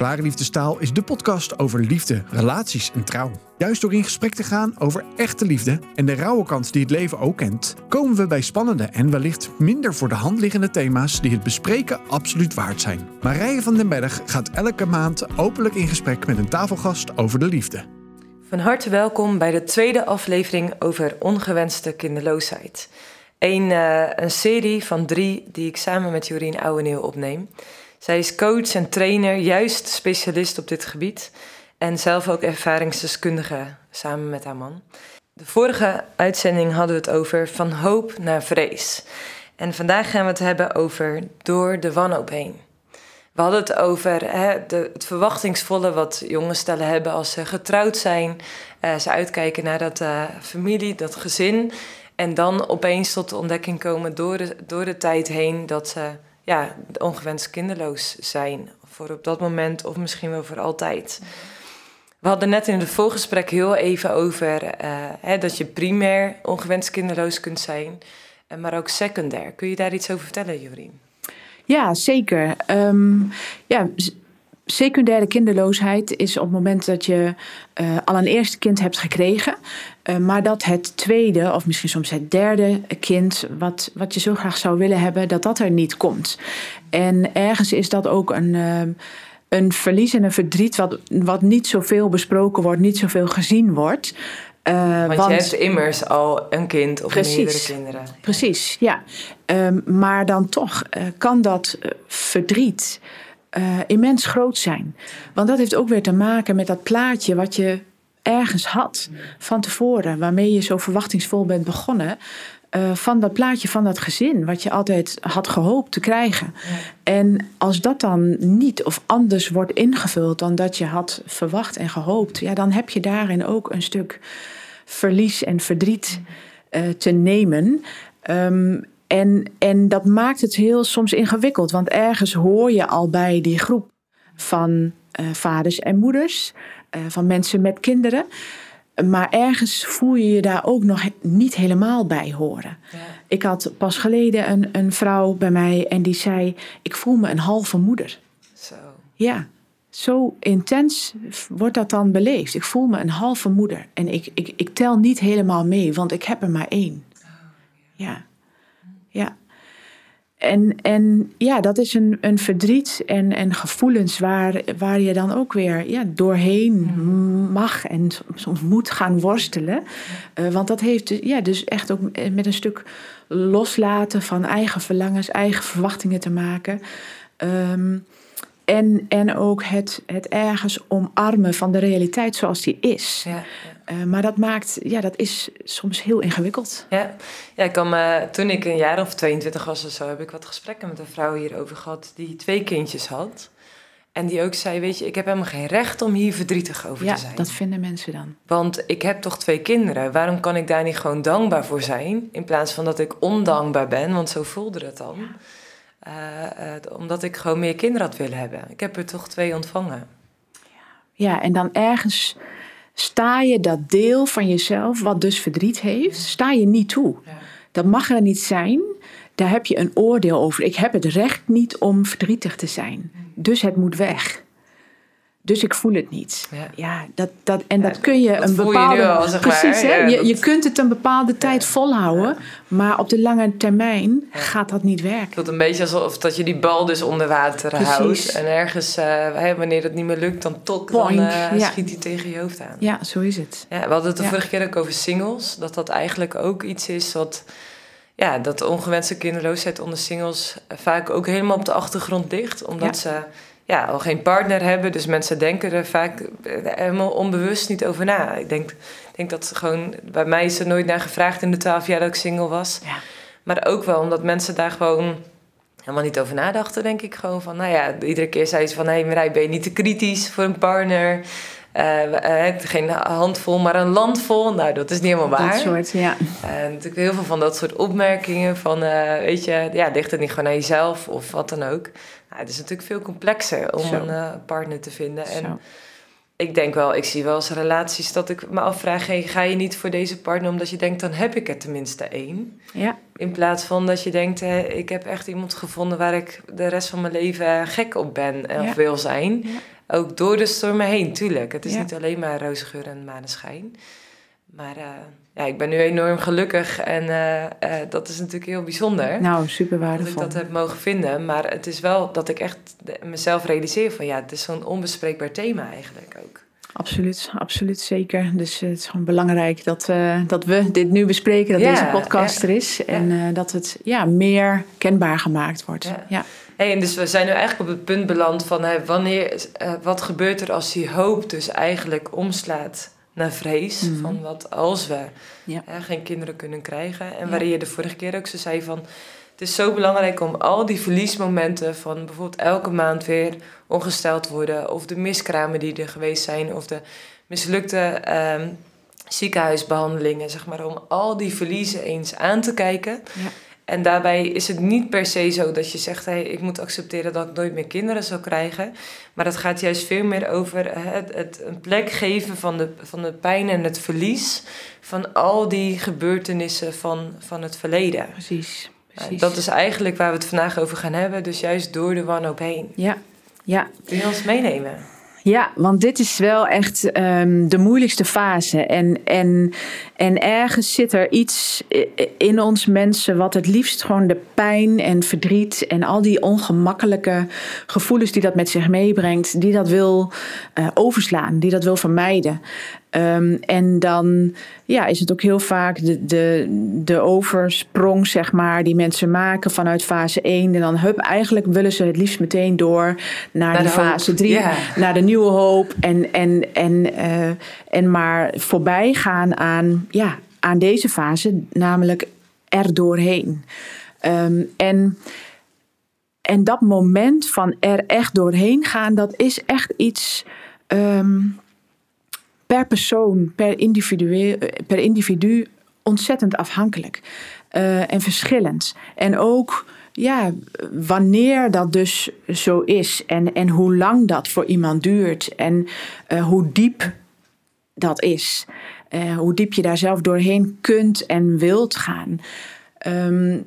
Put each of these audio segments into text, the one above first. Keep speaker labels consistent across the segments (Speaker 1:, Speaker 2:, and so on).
Speaker 1: Klare Liefdestaal is de podcast over liefde, relaties en trouw. Juist door in gesprek te gaan over echte liefde en de rauwe kant die het leven ook kent, komen we bij spannende en wellicht minder voor de hand liggende thema's die het bespreken absoluut waard zijn. Marije van den Berg gaat elke maand openlijk in gesprek met een tafelgast over de liefde.
Speaker 2: Van harte welkom bij de tweede aflevering over ongewenste kinderloosheid. Een, uh, een serie van drie die ik samen met Jorien Ouweneel opneem. Zij is coach en trainer, juist specialist op dit gebied. En zelf ook ervaringsdeskundige samen met haar man. De vorige uitzending hadden we het over van hoop naar vrees. En vandaag gaan we het hebben over door de wanhoop heen. We hadden het over hè, de, het verwachtingsvolle wat jonge stellen hebben als ze getrouwd zijn. Uh, ze uitkijken naar dat uh, familie, dat gezin. En dan opeens tot de ontdekking komen door door de tijd heen dat ze ja, ongewenst kinderloos zijn. Voor op dat moment of misschien wel voor altijd. We hadden net in het voorgesprek heel even over uh, hè, dat je primair ongewenst kinderloos kunt zijn, maar ook secundair. Kun je daar iets over vertellen, Jorien?
Speaker 3: Ja, zeker. Um, ja, secundaire kinderloosheid is op het moment dat je uh, al een eerste kind hebt gekregen, uh, maar dat het tweede of misschien soms het derde kind, wat, wat je zo graag zou willen hebben, dat dat er niet komt. En ergens is dat ook een. Uh, een verlies en een verdriet wat, wat niet zoveel besproken wordt, niet zoveel gezien wordt.
Speaker 2: Uh, want, want, je hebt immers al een kind of precies, meerdere kinderen.
Speaker 3: Precies, ja. Um, maar dan toch uh, kan dat uh, verdriet immens groot zijn. Want dat heeft ook weer te maken met dat plaatje wat je ergens had van tevoren, waarmee je zo verwachtingsvol bent begonnen. Uh, van dat plaatje van dat gezin, wat je altijd had gehoopt te krijgen. Ja. En als dat dan niet of anders wordt ingevuld dan dat je had verwacht en gehoopt, ja, dan heb je daarin ook een stuk verlies en verdriet uh, te nemen. Um, en, en dat maakt het heel soms ingewikkeld, want ergens hoor je al bij die groep van uh, vaders en moeders, van mensen met kinderen. Maar ergens voel je je daar ook nog niet helemaal bij horen. Ja. Ik had pas geleden een, een vrouw bij mij en die zei: Ik voel me een halve moeder.
Speaker 2: Zo.
Speaker 3: Ja, zo intens wordt dat dan beleefd. Ik voel me een halve moeder en ik, ik, ik tel niet helemaal mee, want ik heb er maar één. Oh, ja. ja. ja. En, en ja, dat is een, een verdriet en, en gevoelens waar, waar je dan ook weer ja, doorheen mag en soms moet gaan worstelen. Uh, want dat heeft dus, ja, dus echt ook met een stuk loslaten van eigen verlangens, eigen verwachtingen te maken. Um, en, en ook het, het ergens omarmen van de realiteit zoals die is. Ja, ja. Uh, maar dat maakt, ja, dat is soms heel ingewikkeld.
Speaker 2: Ja, ja ik kan me, toen ik een jaar of 22 was of zo, heb ik wat gesprekken met een vrouw hierover gehad die twee kindjes had. En die ook zei, weet je, ik heb helemaal geen recht om hier verdrietig over
Speaker 3: ja,
Speaker 2: te zijn.
Speaker 3: dat vinden mensen dan.
Speaker 2: Want ik heb toch twee kinderen. Waarom kan ik daar niet gewoon dankbaar voor zijn? In plaats van dat ik ondankbaar ben, want zo voelde het dan. Ja. Uh, uh, omdat ik gewoon meer kinderen had willen hebben. Ik heb er toch twee ontvangen.
Speaker 3: Ja, en dan ergens sta je dat deel van jezelf, wat dus verdriet heeft, sta je niet toe. Ja. Dat mag er niet zijn. Daar heb je een oordeel over. Ik heb het recht niet om verdrietig te zijn. Dus het moet weg. Dus ik voel het niet. Ja, ja dat, dat, en dat kun je
Speaker 2: dat
Speaker 3: een bepaalde.
Speaker 2: Je al, zeg
Speaker 3: precies? Je, je kunt het een bepaalde tijd volhouden, maar op de lange termijn gaat dat niet werken. Het
Speaker 2: voelt een beetje alsof dat je die bal dus onder water precies. houdt. En ergens, uh, wanneer dat niet meer lukt, dan tok, dan uh, schiet hij tegen je hoofd aan.
Speaker 3: Ja, zo is het.
Speaker 2: Ja, we hadden het de vorige keer ook over singles. Dat dat eigenlijk ook iets is wat ja, dat ongewenste kinderloosheid onder singles vaak ook helemaal op de achtergrond ligt. Omdat ja. ze ja, al geen partner hebben. Dus mensen denken er vaak helemaal onbewust niet over na. Ik denk, denk dat ze gewoon... Bij mij is er nooit naar gevraagd in de twaalf jaar dat ik single was.
Speaker 3: Ja.
Speaker 2: Maar ook wel omdat mensen daar gewoon helemaal niet over nadachten, denk ik. Gewoon van, nou ja, iedere keer zei ze van... Hé hey, Marij, ben je niet te kritisch voor een partner? Uh, uh, geen handvol, maar een landvol. Nou, dat is niet helemaal waar.
Speaker 3: Dat soort, ja.
Speaker 2: En uh, natuurlijk heel veel van dat soort opmerkingen van, weet je, ja, ligt het niet gewoon aan jezelf of wat dan ook. Nou, het is natuurlijk veel complexer om Zo. een partner te vinden. En
Speaker 3: Zo.
Speaker 2: ik denk wel, ik zie wel eens relaties dat ik me afvraag: hey, ga je niet voor deze partner omdat je denkt, dan heb ik er tenminste één.
Speaker 3: Ja.
Speaker 2: In plaats van dat je denkt, hè, ik heb echt iemand gevonden waar ik de rest van mijn leven gek op ben en
Speaker 3: Ja.
Speaker 2: of wil zijn.
Speaker 3: Ja.
Speaker 2: Ook door de stormen heen, tuurlijk. Het is
Speaker 3: Ja.
Speaker 2: niet alleen maar roze geur en maneschijn. Maar eh, ja, ik ben nu enorm gelukkig en eh, eh, dat is natuurlijk heel bijzonder.
Speaker 3: Nou, super
Speaker 2: dat ik
Speaker 3: waardevol.
Speaker 2: dat heb mogen vinden. Maar het is wel dat ik echt mezelf realiseer van ja, het is zo'n onbespreekbaar thema eigenlijk ook.
Speaker 3: Absoluut, absoluut zeker. Dus het is gewoon belangrijk dat, dat we dit nu bespreken, dat
Speaker 2: Ja,
Speaker 3: deze podcast
Speaker 2: ja,
Speaker 3: er is. En dat het ja, meer kenbaar gemaakt wordt.
Speaker 2: Ja. Hey, en dus we zijn nu eigenlijk op het punt beland van hè, wanneer, eh, wat gebeurt er als die hoop dus eigenlijk omslaat naar vrees.
Speaker 3: Mhm.
Speaker 2: Van wat als we
Speaker 3: Ja.
Speaker 2: geen kinderen kunnen krijgen. En waarin je de vorige keer ook zo zei van... Het is zo belangrijk om al die verliesmomenten van bijvoorbeeld elke maand weer ongesteld worden. Of de miskramen die er geweest zijn. Of de mislukte ehm, ziekenhuisbehandelingen, zeg maar. Om al die verliezen eens aan te kijken.
Speaker 3: Ja.
Speaker 2: En daarbij is het niet per se zo dat je zegt: hey, ik moet accepteren dat ik nooit meer kinderen zal krijgen. Maar het gaat juist veel meer over het, het een plek geven van de, van de pijn en het verlies. van al die gebeurtenissen van, van het verleden.
Speaker 3: Precies.
Speaker 2: Nou,
Speaker 3: precies.
Speaker 2: dat is eigenlijk waar we het vandaag over gaan hebben. Dus juist door de wanhoop heen.
Speaker 3: Ja, ja.
Speaker 2: Kun je ons meenemen?
Speaker 3: Ja, want dit is wel echt ehm, de moeilijkste fase. En, en, en ergens zit er iets in ons mensen wat het liefst gewoon de pijn en verdriet en al die ongemakkelijke gevoelens die dat met zich meebrengt, die dat wil eh, overslaan, die dat wil vermijden. Ehm, en dan ja, is het ook heel vaak de, de, de oversprong, zeg maar, die mensen maken vanuit fase 1. En dan hup, eigenlijk willen ze het liefst meteen door naar,
Speaker 2: de hoop.
Speaker 3: fase 3
Speaker 2: Ja.
Speaker 3: naar de nieuwe hoop en, en, en, eh, en maar voorbij gaan aan, ja, aan deze fase, namelijk er doorheen. Ehm, en, en dat moment van er echt doorheen gaan, dat is echt iets ehm, per persoon, per individu, per individu ontzettend afhankelijk eh, en verschillend. En ook ja, wanneer dat dus zo is en, en hoe lang dat voor iemand duurt en eh, hoe diep dat is. Eh, hoe diep je daar zelf doorheen kunt en wilt gaan. Ehm,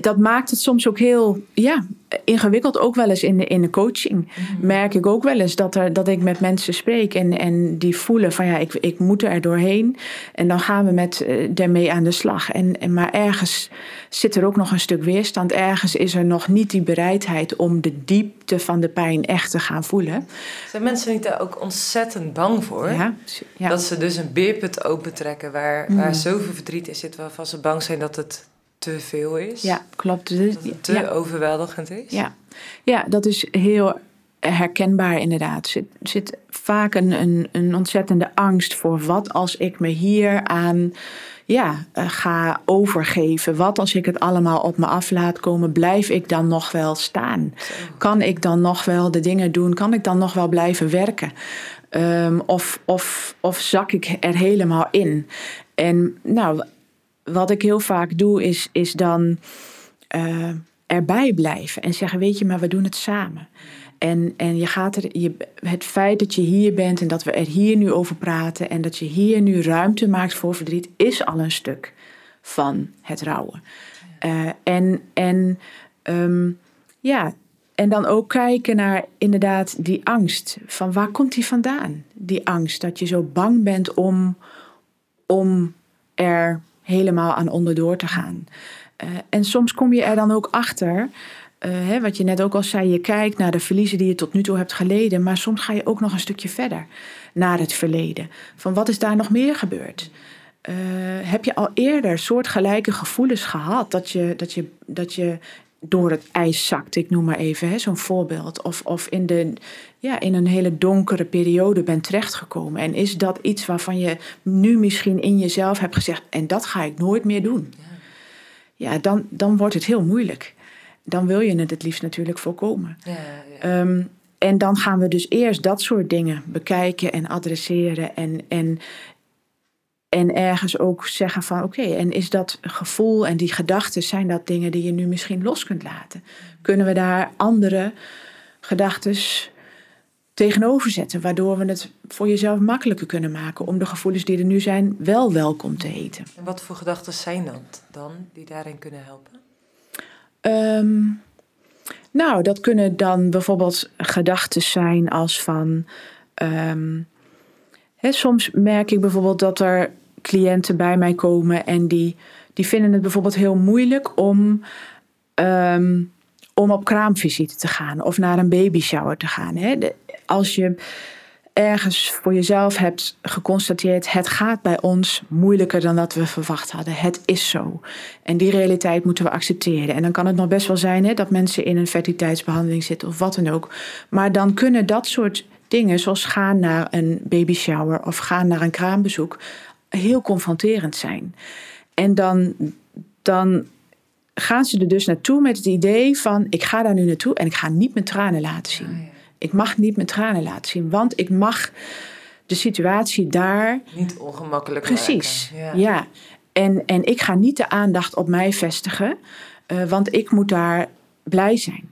Speaker 3: dat maakt het soms ook heel ja, ingewikkeld, ook wel eens in de, in de coaching. Merk ik ook wel eens dat, er, dat ik met mensen spreek en, en die voelen van ja, ik, ik moet er doorheen. En dan gaan we met eh, daarmee aan de slag. En, en, maar ergens zit er ook nog een stuk weerstand. Ergens is er nog niet die bereidheid om de diepte van de pijn echt te gaan voelen.
Speaker 2: Zijn mensen niet daar ook ontzettend bang voor?
Speaker 3: Ja, ja.
Speaker 2: Dat ze dus een beerput opentrekken waar,
Speaker 3: Mm.
Speaker 2: waar zoveel verdriet in zit, waarvan ze bang zijn dat het te veel is.
Speaker 3: ja klopt. Dus-
Speaker 2: Dat het te
Speaker 3: ja.
Speaker 2: overweldigend is.
Speaker 3: Ja. ja, dat is heel herkenbaar inderdaad. Er zit, zit vaak een, een, een ontzettende angst voor wat als ik me hier aan ja, eh, ga overgeven. Wat als ik het allemaal op me af laat komen, blijf ik dan nog wel staan? Kan ik dan nog wel de dingen doen? Kan ik dan nog wel blijven werken? Ehm, of, of, of zak ik er helemaal in? En nou, wat ik heel vaak doe, is, is dan eh, erbij blijven en zeggen: Weet je, maar we doen het samen. En, en je gaat er, je, het feit dat je hier bent en dat we er hier nu over praten en dat je hier nu ruimte maakt voor verdriet, is al een stuk van het rouwen. Eh, en en ehm, ja, en dan ook kijken naar inderdaad die angst. Van waar komt die vandaan? Die angst dat je zo bang bent om, om er helemaal aan onderdoor te gaan. Eh, en soms kom je er dan ook achter, eh, hè, wat je net ook al zei, je kijkt naar de verliezen die je tot nu toe hebt geleden, maar soms ga je ook nog een stukje verder naar het verleden. Van wat is daar nog meer gebeurd? Eh, heb je al eerder soortgelijke gevoelens gehad dat je, dat je, dat je door het ijs zakt, ik noem maar even hè, zo'n voorbeeld, of, of in, de, ja, in een hele donkere periode bent terechtgekomen? En is dat iets waarvan je nu misschien in jezelf hebt gezegd, en dat ga ik nooit meer doen? Ja, dan, dan wordt het heel moeilijk. Dan wil je het het liefst natuurlijk voorkomen.
Speaker 2: Ja, ja.
Speaker 3: Ehm, en dan gaan we dus eerst dat soort dingen bekijken en adresseren. En, en, en ergens ook zeggen van oké, en is dat gevoel en die gedachten, zijn dat dingen die je nu misschien los kunt laten? Kunnen we daar andere gedachten tegenover zetten. Waardoor we het voor jezelf makkelijker kunnen maken om de gevoelens die er nu zijn wel welkom te heten.
Speaker 2: En wat voor gedachten zijn dat dan die daarin kunnen helpen?
Speaker 3: Ehm, nou, dat kunnen dan bijvoorbeeld gedachten zijn als van. ehm, soms merk ik bijvoorbeeld dat er cliënten bij mij komen en die, die vinden het bijvoorbeeld heel moeilijk om, ehm, om op kraamvisite te gaan of naar een babyshower te gaan. Hè. Als je ergens voor jezelf hebt geconstateerd: het gaat bij ons moeilijker dan dat we verwacht hadden. Het is zo. En die realiteit moeten we accepteren. En dan kan het nog best wel zijn hè, dat mensen in een fertiliteitsbehandeling zitten of wat dan ook. Maar dan kunnen dat soort dingen, zoals gaan naar een babyshower of gaan naar een kraambezoek, heel confronterend zijn. En dan, dan gaan ze er dus naartoe met het idee van: ik ga daar nu naartoe en ik ga niet mijn tranen laten zien. Ik mag niet mijn tranen laten zien, want ik mag de situatie daar
Speaker 2: Niet ongemakkelijk
Speaker 3: Precies, ja. En, en ik ga niet de aandacht op mij vestigen, eh, want ik moet daar blij zijn.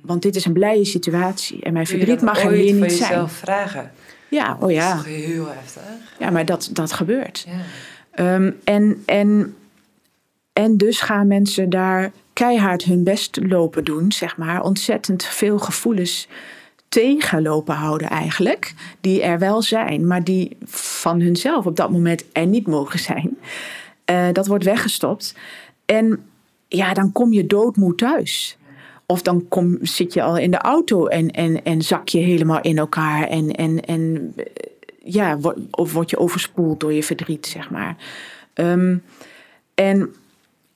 Speaker 3: Want dit is een blije situatie en mijn
Speaker 2: je
Speaker 3: verdriet mag er
Speaker 2: ooit
Speaker 3: hier niet zijn.
Speaker 2: jezelf vragen?
Speaker 3: Ja, oh
Speaker 2: Dat
Speaker 3: ja.
Speaker 2: is toch heel heftig?
Speaker 3: Ja, maar dat, dat gebeurt.
Speaker 2: Ja.
Speaker 3: Ehm, en, en, en dus gaan mensen daar keihard hun best lopen doen, zeg maar. Ontzettend veel gevoelens tegen lopen houden eigenlijk. Die er wel zijn, maar die van hunzelf op dat moment er niet mogen zijn. Eh, dat wordt weggestopt. En ja, dan kom je doodmoe thuis. Of dan kom, zit je al in de auto en, en, en zak je helemaal in elkaar. En, en, en eh, ja, wo- of word je overspoeld door je verdriet, zeg maar. Ehm, en,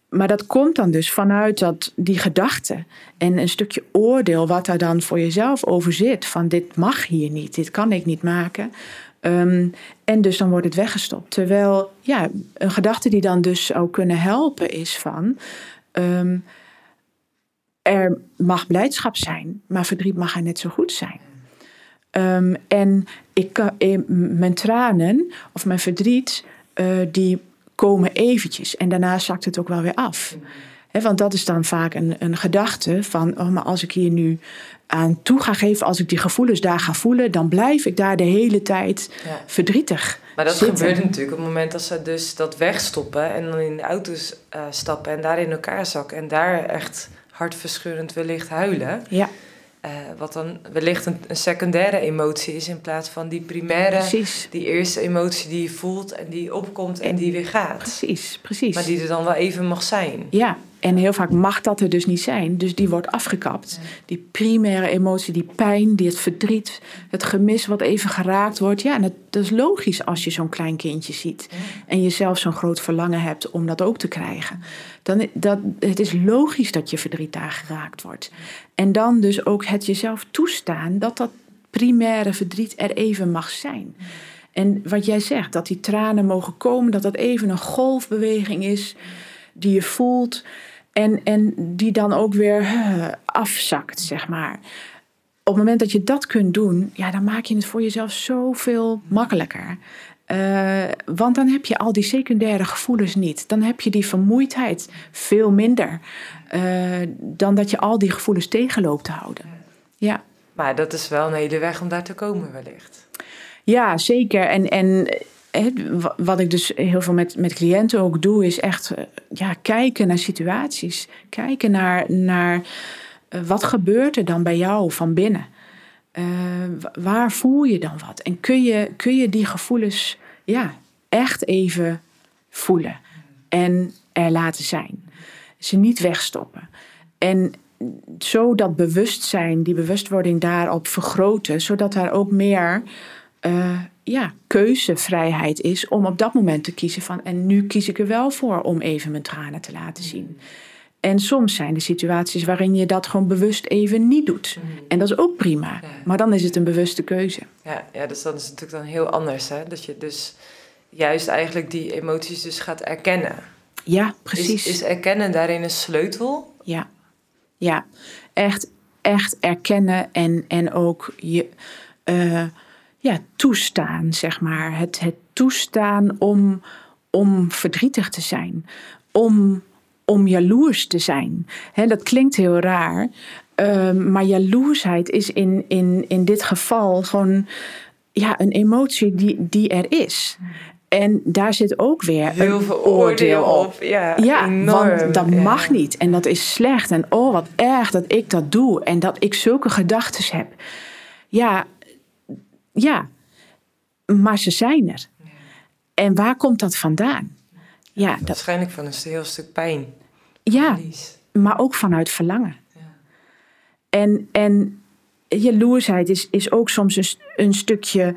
Speaker 3: maar dat komt dan dus vanuit dat, die gedachte en een stukje oordeel wat daar dan voor jezelf over zit. Van dit mag hier niet, dit kan ik niet maken. Ehm, en dus dan wordt het weggestopt. Terwijl ja, een gedachte die dan dus zou kunnen helpen is van... ehm, er mag blijdschap zijn, maar verdriet mag er net zo goed zijn. Ehm, en ik, mijn tranen of mijn verdriet, eh, die komen eventjes. En daarna zakt het ook wel weer af. Hè, want dat is dan vaak een, een gedachte van... Oh, maar als ik hier nu aan toe ga geven... als ik die gevoelens daar ga voelen... dan blijf ik daar de hele tijd
Speaker 2: Ja.
Speaker 3: verdrietig
Speaker 2: Maar dat
Speaker 3: zitten.
Speaker 2: gebeurt natuurlijk op het moment dat ze dus dat wegstoppen en dan in de auto's eh, stappen en daar in elkaar zakken en daar echt hartverscheurend wellicht huilen.
Speaker 3: Ja,
Speaker 2: Eh, wat dan wellicht een, een secundaire emotie is in plaats van die primaire,
Speaker 3: precies.
Speaker 2: die eerste emotie die je voelt en die opkomt en die weer gaat.
Speaker 3: Precies, precies.
Speaker 2: Maar die er dan wel even mag zijn.
Speaker 3: Ja, en heel vaak mag dat er dus niet zijn. Dus die wordt afgekapt. Die primaire emotie, die pijn, die het verdriet, het gemis wat even geraakt wordt. Ja, en dat, dat is logisch als je zo'n klein kindje ziet. En je zelf zo'n groot verlangen hebt om dat ook te krijgen. Dan, dat, het is logisch dat je verdriet daar geraakt wordt. En dan dus ook het jezelf toestaan dat dat primaire verdriet er even mag zijn. En wat jij zegt, dat die tranen mogen komen, dat dat even een golfbeweging is die je voelt en, en die dan ook weer afzakt, zeg maar. Op het moment dat je dat kunt doen, ja, dan maak je het voor jezelf zoveel makkelijker. Eh, want dan heb je al die secundaire gevoelens niet. Dan heb je die vermoeidheid veel minder eh, dan dat je al die gevoelens tegenloopt te houden. Ja.
Speaker 2: Maar dat is wel een hele weg om daar te komen wellicht.
Speaker 3: Ja, zeker. En, en wat ik dus heel veel met, met cliënten ook doe, is echt eh, ja, kijken naar situaties. Kijken naar, naar eh, wat gebeurt er dan bij jou van binnen. Eh, wa- waar voel je dan wat? En kun je, kun je die gevoelens ja, echt even voelen en er laten zijn. Ze niet wegstoppen. En zo dat bewustzijn, die bewustwording daarop vergroten, zodat daar ook meer ja, keuzevrijheid is om op dat moment te kiezen van en nu kies ik er wel voor om even mijn tranen te laten zien. En soms zijn er situaties waarin je dat gewoon bewust even niet doet. En dat is ook prima. Maar dan is het een bewuste keuze.
Speaker 2: Ja, ja, dus dat is natuurlijk dan heel anders. Hè? Dat je dus juist eigenlijk die emoties dus gaat erkennen.
Speaker 3: Ja, precies.
Speaker 2: Is, is erkennen daarin een sleutel?
Speaker 3: Ja, ja. Echt, echt erkennen en, en ook je eh, ja, toestaan, zeg maar. Het, het toestaan om, om verdrietig te zijn, om, om jaloers te zijn. Hè, dat klinkt heel raar, Ehm, maar jaloersheid is in, in, in dit geval gewoon ja, een emotie die, die er is. En daar zit ook weer
Speaker 2: Heel
Speaker 3: een
Speaker 2: veel
Speaker 3: oordeel op.
Speaker 2: op. Ja,
Speaker 3: Ja,
Speaker 2: enorm.
Speaker 3: want dat
Speaker 2: Ja.
Speaker 3: mag niet. En dat is slecht. En oh, wat erg dat ik dat doe. En dat ik zulke gedachten heb. Ja, ja. Maar ze zijn er. En waar komt dat vandaan? Ja, dat,
Speaker 2: Waarschijnlijk van een heel stuk pijn.
Speaker 3: ja
Speaker 2: Verlies.
Speaker 3: maar ook vanuit verlangen.
Speaker 2: Ja.
Speaker 3: En, en jaloersheid is, is ook soms een, st- een stukje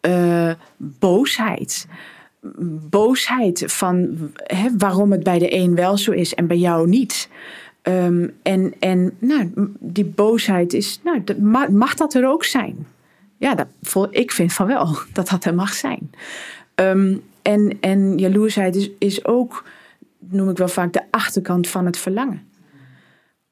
Speaker 3: eh, boosheid. Boosheid van hè, waarom het bij de een wel zo is en bij jou niet. Ehm, en en nou, die boosheid is, nou, dat, mag dat er ook zijn? Ja, dat, vol- ik vind van wel dat dat er mag zijn. Ehm, en, en jaloersheid is, is ook, noem ik wel vaak, de achterkant van het verlangen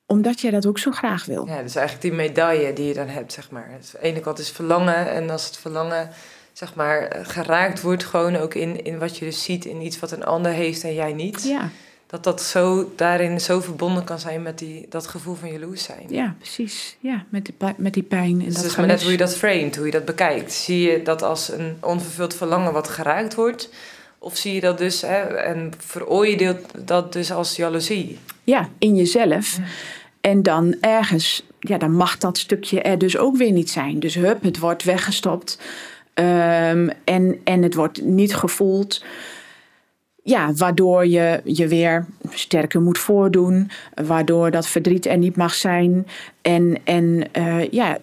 Speaker 3: omdat jij dat ook zo graag wil.
Speaker 2: Ja, dus eigenlijk die medaille die je dan hebt, zeg maar. Dus aan de ene kant is verlangen en als het verlangen, zeg maar, geraakt wordt, gewoon ook in, in wat je dus ziet in iets wat een ander heeft en jij niet.
Speaker 3: Ja,
Speaker 2: Dat dat zo daarin zo verbonden kan zijn met die, dat gevoel van jaloers zijn.
Speaker 3: ja precies. Ja, met die, met die pijn. En
Speaker 2: Dus
Speaker 3: dat
Speaker 2: het is maar net hoe je dat framet, hoe je dat bekijkt. Zie je dat als een onvervuld verlangen wat geraakt wordt? Of zie je dat dus, hè, en veroordeelt dat dus als jaloezie?
Speaker 3: Ja, in jezelf. En dan ergens, ja, dan mag dat stukje er dus ook weer niet zijn. Dus hup, het wordt weggestopt. Ehm, en, en het wordt niet gevoeld. Ja, waardoor je je weer sterker moet voordoen. Waardoor dat verdriet er niet mag zijn. En, en eh, ja,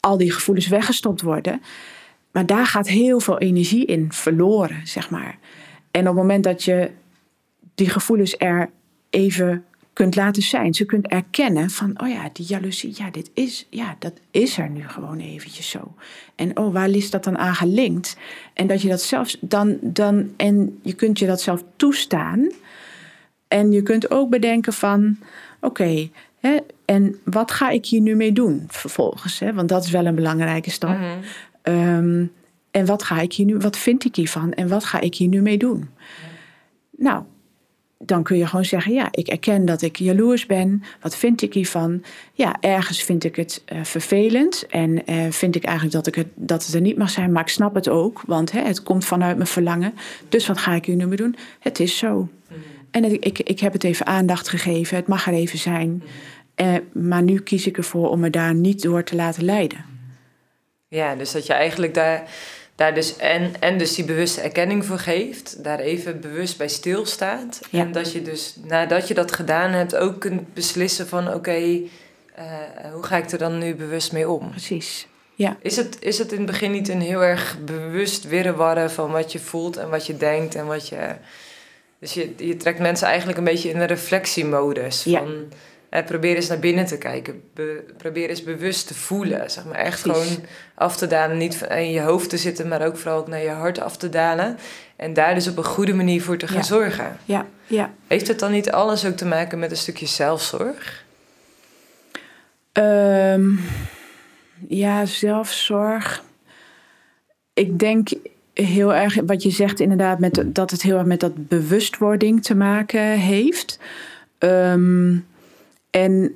Speaker 3: al die gevoelens weggestopt worden. Maar daar gaat heel veel energie in verloren, zeg maar. En op het moment dat je die gevoelens er even kunt laten zijn. Ze kunt erkennen van, oh ja, die jaloezie, ja, dit is, ja, dat is er nu gewoon eventjes zo. En oh, waar is dat dan aan gelinkt? En dat je dat zelfs dan, dan, en je kunt je dat zelf toestaan. En je kunt ook bedenken van, oké, hè, en wat ga ik hier nu mee doen vervolgens? Hè? Want dat is wel een belangrijke stap. Ehm, en wat ga ik hier nu, wat vind ik hiervan en wat ga ik hier nu mee doen? Nou, dan kun je gewoon zeggen: Ja, ik erken dat ik jaloers ben. Wat vind ik hiervan? Ja, ergens vind ik het eh, vervelend. En eh, vind ik eigenlijk dat, ik het, dat het er niet mag zijn. Maar ik snap het ook, want hè, het komt vanuit mijn verlangen. Dus wat ga ik hier nu mee doen? Het is zo. En het- ik, ik heb het even aandacht gegeven. Het mag er even zijn. Eh, maar nu kies ik ervoor om me daar niet door te laten leiden.
Speaker 2: Ja, dus dat je eigenlijk daar, daar dus en, en dus die bewuste erkenning voor geeft, daar even bewust bij stilstaat.
Speaker 3: Ja.
Speaker 2: En dat je dus nadat je dat gedaan hebt ook kunt beslissen van oké, eh, hoe ga ik er dan nu bewust mee om?
Speaker 3: Precies. Ja.
Speaker 2: Is het, is het in het begin niet een heel erg bewust wirrewarren van wat je voelt en wat je denkt en wat je... Dus je, je trekt mensen eigenlijk een beetje in een reflectiemodus
Speaker 3: Ja.
Speaker 2: Eh, probeer eens naar binnen te kijken. Be- probeer eens bewust te voelen. Zeg maar echt
Speaker 3: Precies.
Speaker 2: gewoon af te dalen. Niet van- in je hoofd te zitten, maar ook vooral ook naar je hart af te dalen. En daar dus op een goede manier voor te gaan
Speaker 3: Ja.
Speaker 2: zorgen.
Speaker 3: Ja, ja.
Speaker 2: Heeft het dan niet alles ook te maken met een stukje zelfzorg?
Speaker 3: Ehm, ja, zelfzorg. Ik denk heel erg wat je zegt inderdaad, met, dat het heel erg met dat bewustwording te maken heeft. Ehm, en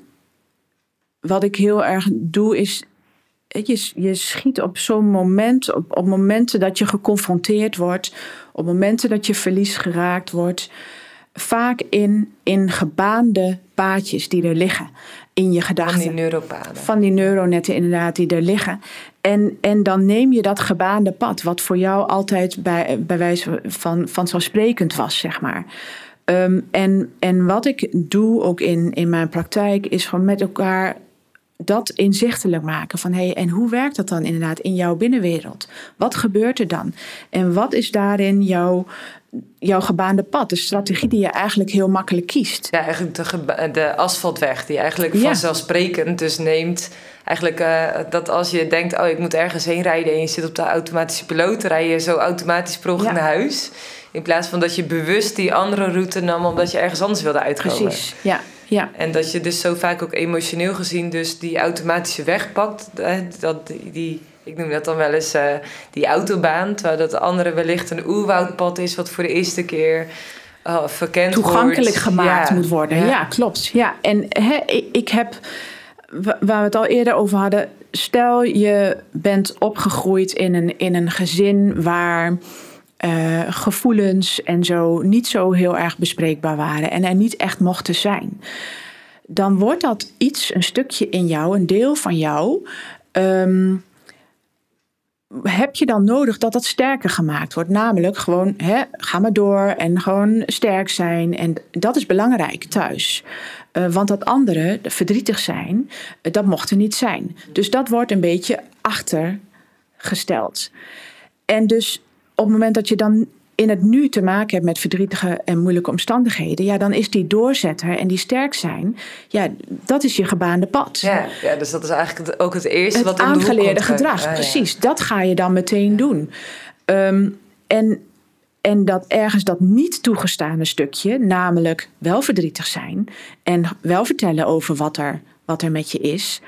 Speaker 3: wat ik heel erg doe is, je, je schiet op zo'n moment, op, op momenten dat je geconfronteerd wordt, op momenten dat je verlies geraakt wordt, vaak in, in gebaande paadjes die er liggen in je
Speaker 2: Van
Speaker 3: gedachten
Speaker 2: die neuropaden.
Speaker 3: van die neuronetten inderdaad die er liggen. En, en dan neem je dat gebaande pad, wat voor jou altijd bij, bij wijze van vanzelfsprekend was, zeg maar. Ehm, en, en wat ik doe ook in, in mijn praktijk, is gewoon met elkaar dat inzichtelijk maken. Van hé, hey, en hoe werkt dat dan inderdaad in jouw binnenwereld? Wat gebeurt er dan? En wat is daarin jouw, jouw gebaande pad? De strategie die je eigenlijk heel makkelijk kiest.
Speaker 2: Ja, eigenlijk de, de asfaltweg die eigenlijk
Speaker 3: Ja.
Speaker 2: vanzelfsprekend dus neemt. Eigenlijk eh, dat als je denkt, oh ik moet ergens heen rijden en je zit op de automatische piloot, rij je zo automatisch
Speaker 3: Ja.
Speaker 2: naar huis. In plaats van dat je bewust die andere route nam omdat je ergens anders wilde uitkomen.
Speaker 3: Precies, ja. ja.
Speaker 2: En dat je dus zo vaak ook emotioneel gezien dus die automatische weg pakt. Dat die, ik noem dat dan wel eens eh, die autobaan. Terwijl dat andere wellicht een oerwoudpad is wat voor de eerste keer uh, verkend
Speaker 3: toegankelijk
Speaker 2: wordt.
Speaker 3: gemaakt
Speaker 2: Ja,
Speaker 3: moet worden. Ja, klopt. Ja, en hè, ik, ik heb waar we het al eerder over hadden. Stel je bent opgegroeid in een, in een gezin waar uh, gevoelens en zo niet zo heel erg bespreekbaar waren en er niet echt mochten zijn. Dan wordt dat iets, een stukje in jou, een deel van jou. Um, heb je dan nodig dat dat sterker gemaakt wordt? Namelijk gewoon, hè, ga maar door en gewoon sterk zijn. En dat is belangrijk thuis. Uh, want dat andere, verdrietig zijn, uh, dat mocht er niet zijn. Dus dat wordt een beetje achtergesteld. En dus op het moment dat je dan in het nu te maken hebt met verdrietige en moeilijke omstandigheden, ja, dan is die doorzetter en die sterk zijn, ja, dat is je gebaande pad.
Speaker 2: Ja, ja dus dat is eigenlijk ook het eerste
Speaker 3: het
Speaker 2: wat
Speaker 3: aangeleerde gedrag. precies, dat ga je dan meteen doen. Um, en, en dat ergens dat niet toegestane stukje, namelijk wel verdrietig zijn en wel vertellen over wat er, wat er met je is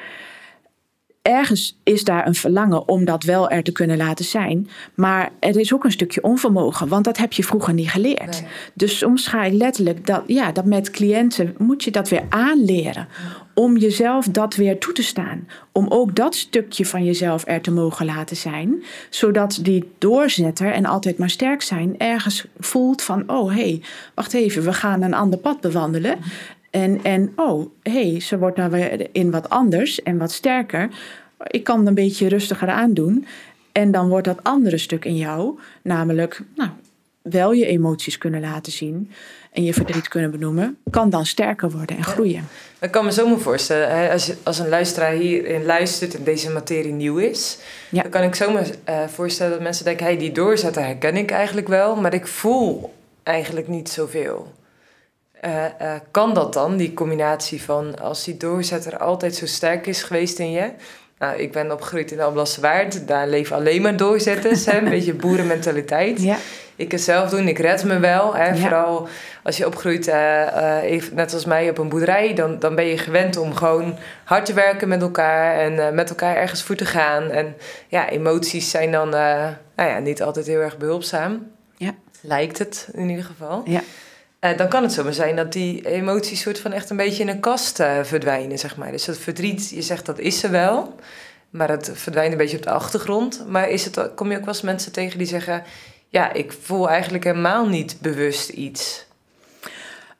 Speaker 3: ergens is daar een verlangen om dat wel er te kunnen laten zijn. Maar er is ook een stukje onvermogen, want dat heb je vroeger niet geleerd. Dus soms ga je letterlijk dat, ja, dat met cliënten moet je dat weer aanleren. Om jezelf dat weer toe te staan. Om ook dat stukje van jezelf er te mogen laten zijn. Zodat die doorzetter en altijd maar sterk zijn ergens voelt van: oh hé, hey, wacht even, we gaan een ander pad bewandelen. En, en oh, hé, hey, ze wordt nou weer in wat anders en wat sterker. Ik kan het een beetje rustiger aandoen. En dan wordt dat andere stuk in jou, namelijk nou, wel je emoties kunnen laten zien en je verdriet kunnen benoemen, kan dan sterker worden en groeien.
Speaker 2: Ik kan me zo maar voorstellen, als, als een luisteraar hierin luistert en deze materie nieuw is, dan kan ik zo me uh, voorstellen dat mensen denken: hey, die doorzetter herken ik eigenlijk wel, maar ik voel eigenlijk niet zoveel. Uh, uh, kan dat dan, die combinatie van als die doorzetter altijd zo sterk is geweest in je? Nou, ik ben opgegroeid in Alblasserwaard, daar leven alleen maar doorzetters, hè, een beetje boerenmentaliteit. Ja. Ik kan zelf doen, ik red me wel. Hè, Vooral als je opgroeit, uh, even, net als mij, op een boerderij, dan, dan ben je gewend om gewoon hard te werken met elkaar en met elkaar ergens voor te gaan. En ja, emoties zijn dan nou ja, niet altijd heel erg behulpzaam. Ja. Lijkt het in ieder geval. Ja. Uh, dan kan het zomaar zijn dat die emoties soort van echt een beetje in een kast uh, verdwijnen, zeg maar. Dus dat verdriet, je zegt dat is er wel, maar het verdwijnt een beetje op de achtergrond. Maar is het, kom je ook wel eens mensen tegen die zeggen... ja, ik voel eigenlijk helemaal niet bewust iets...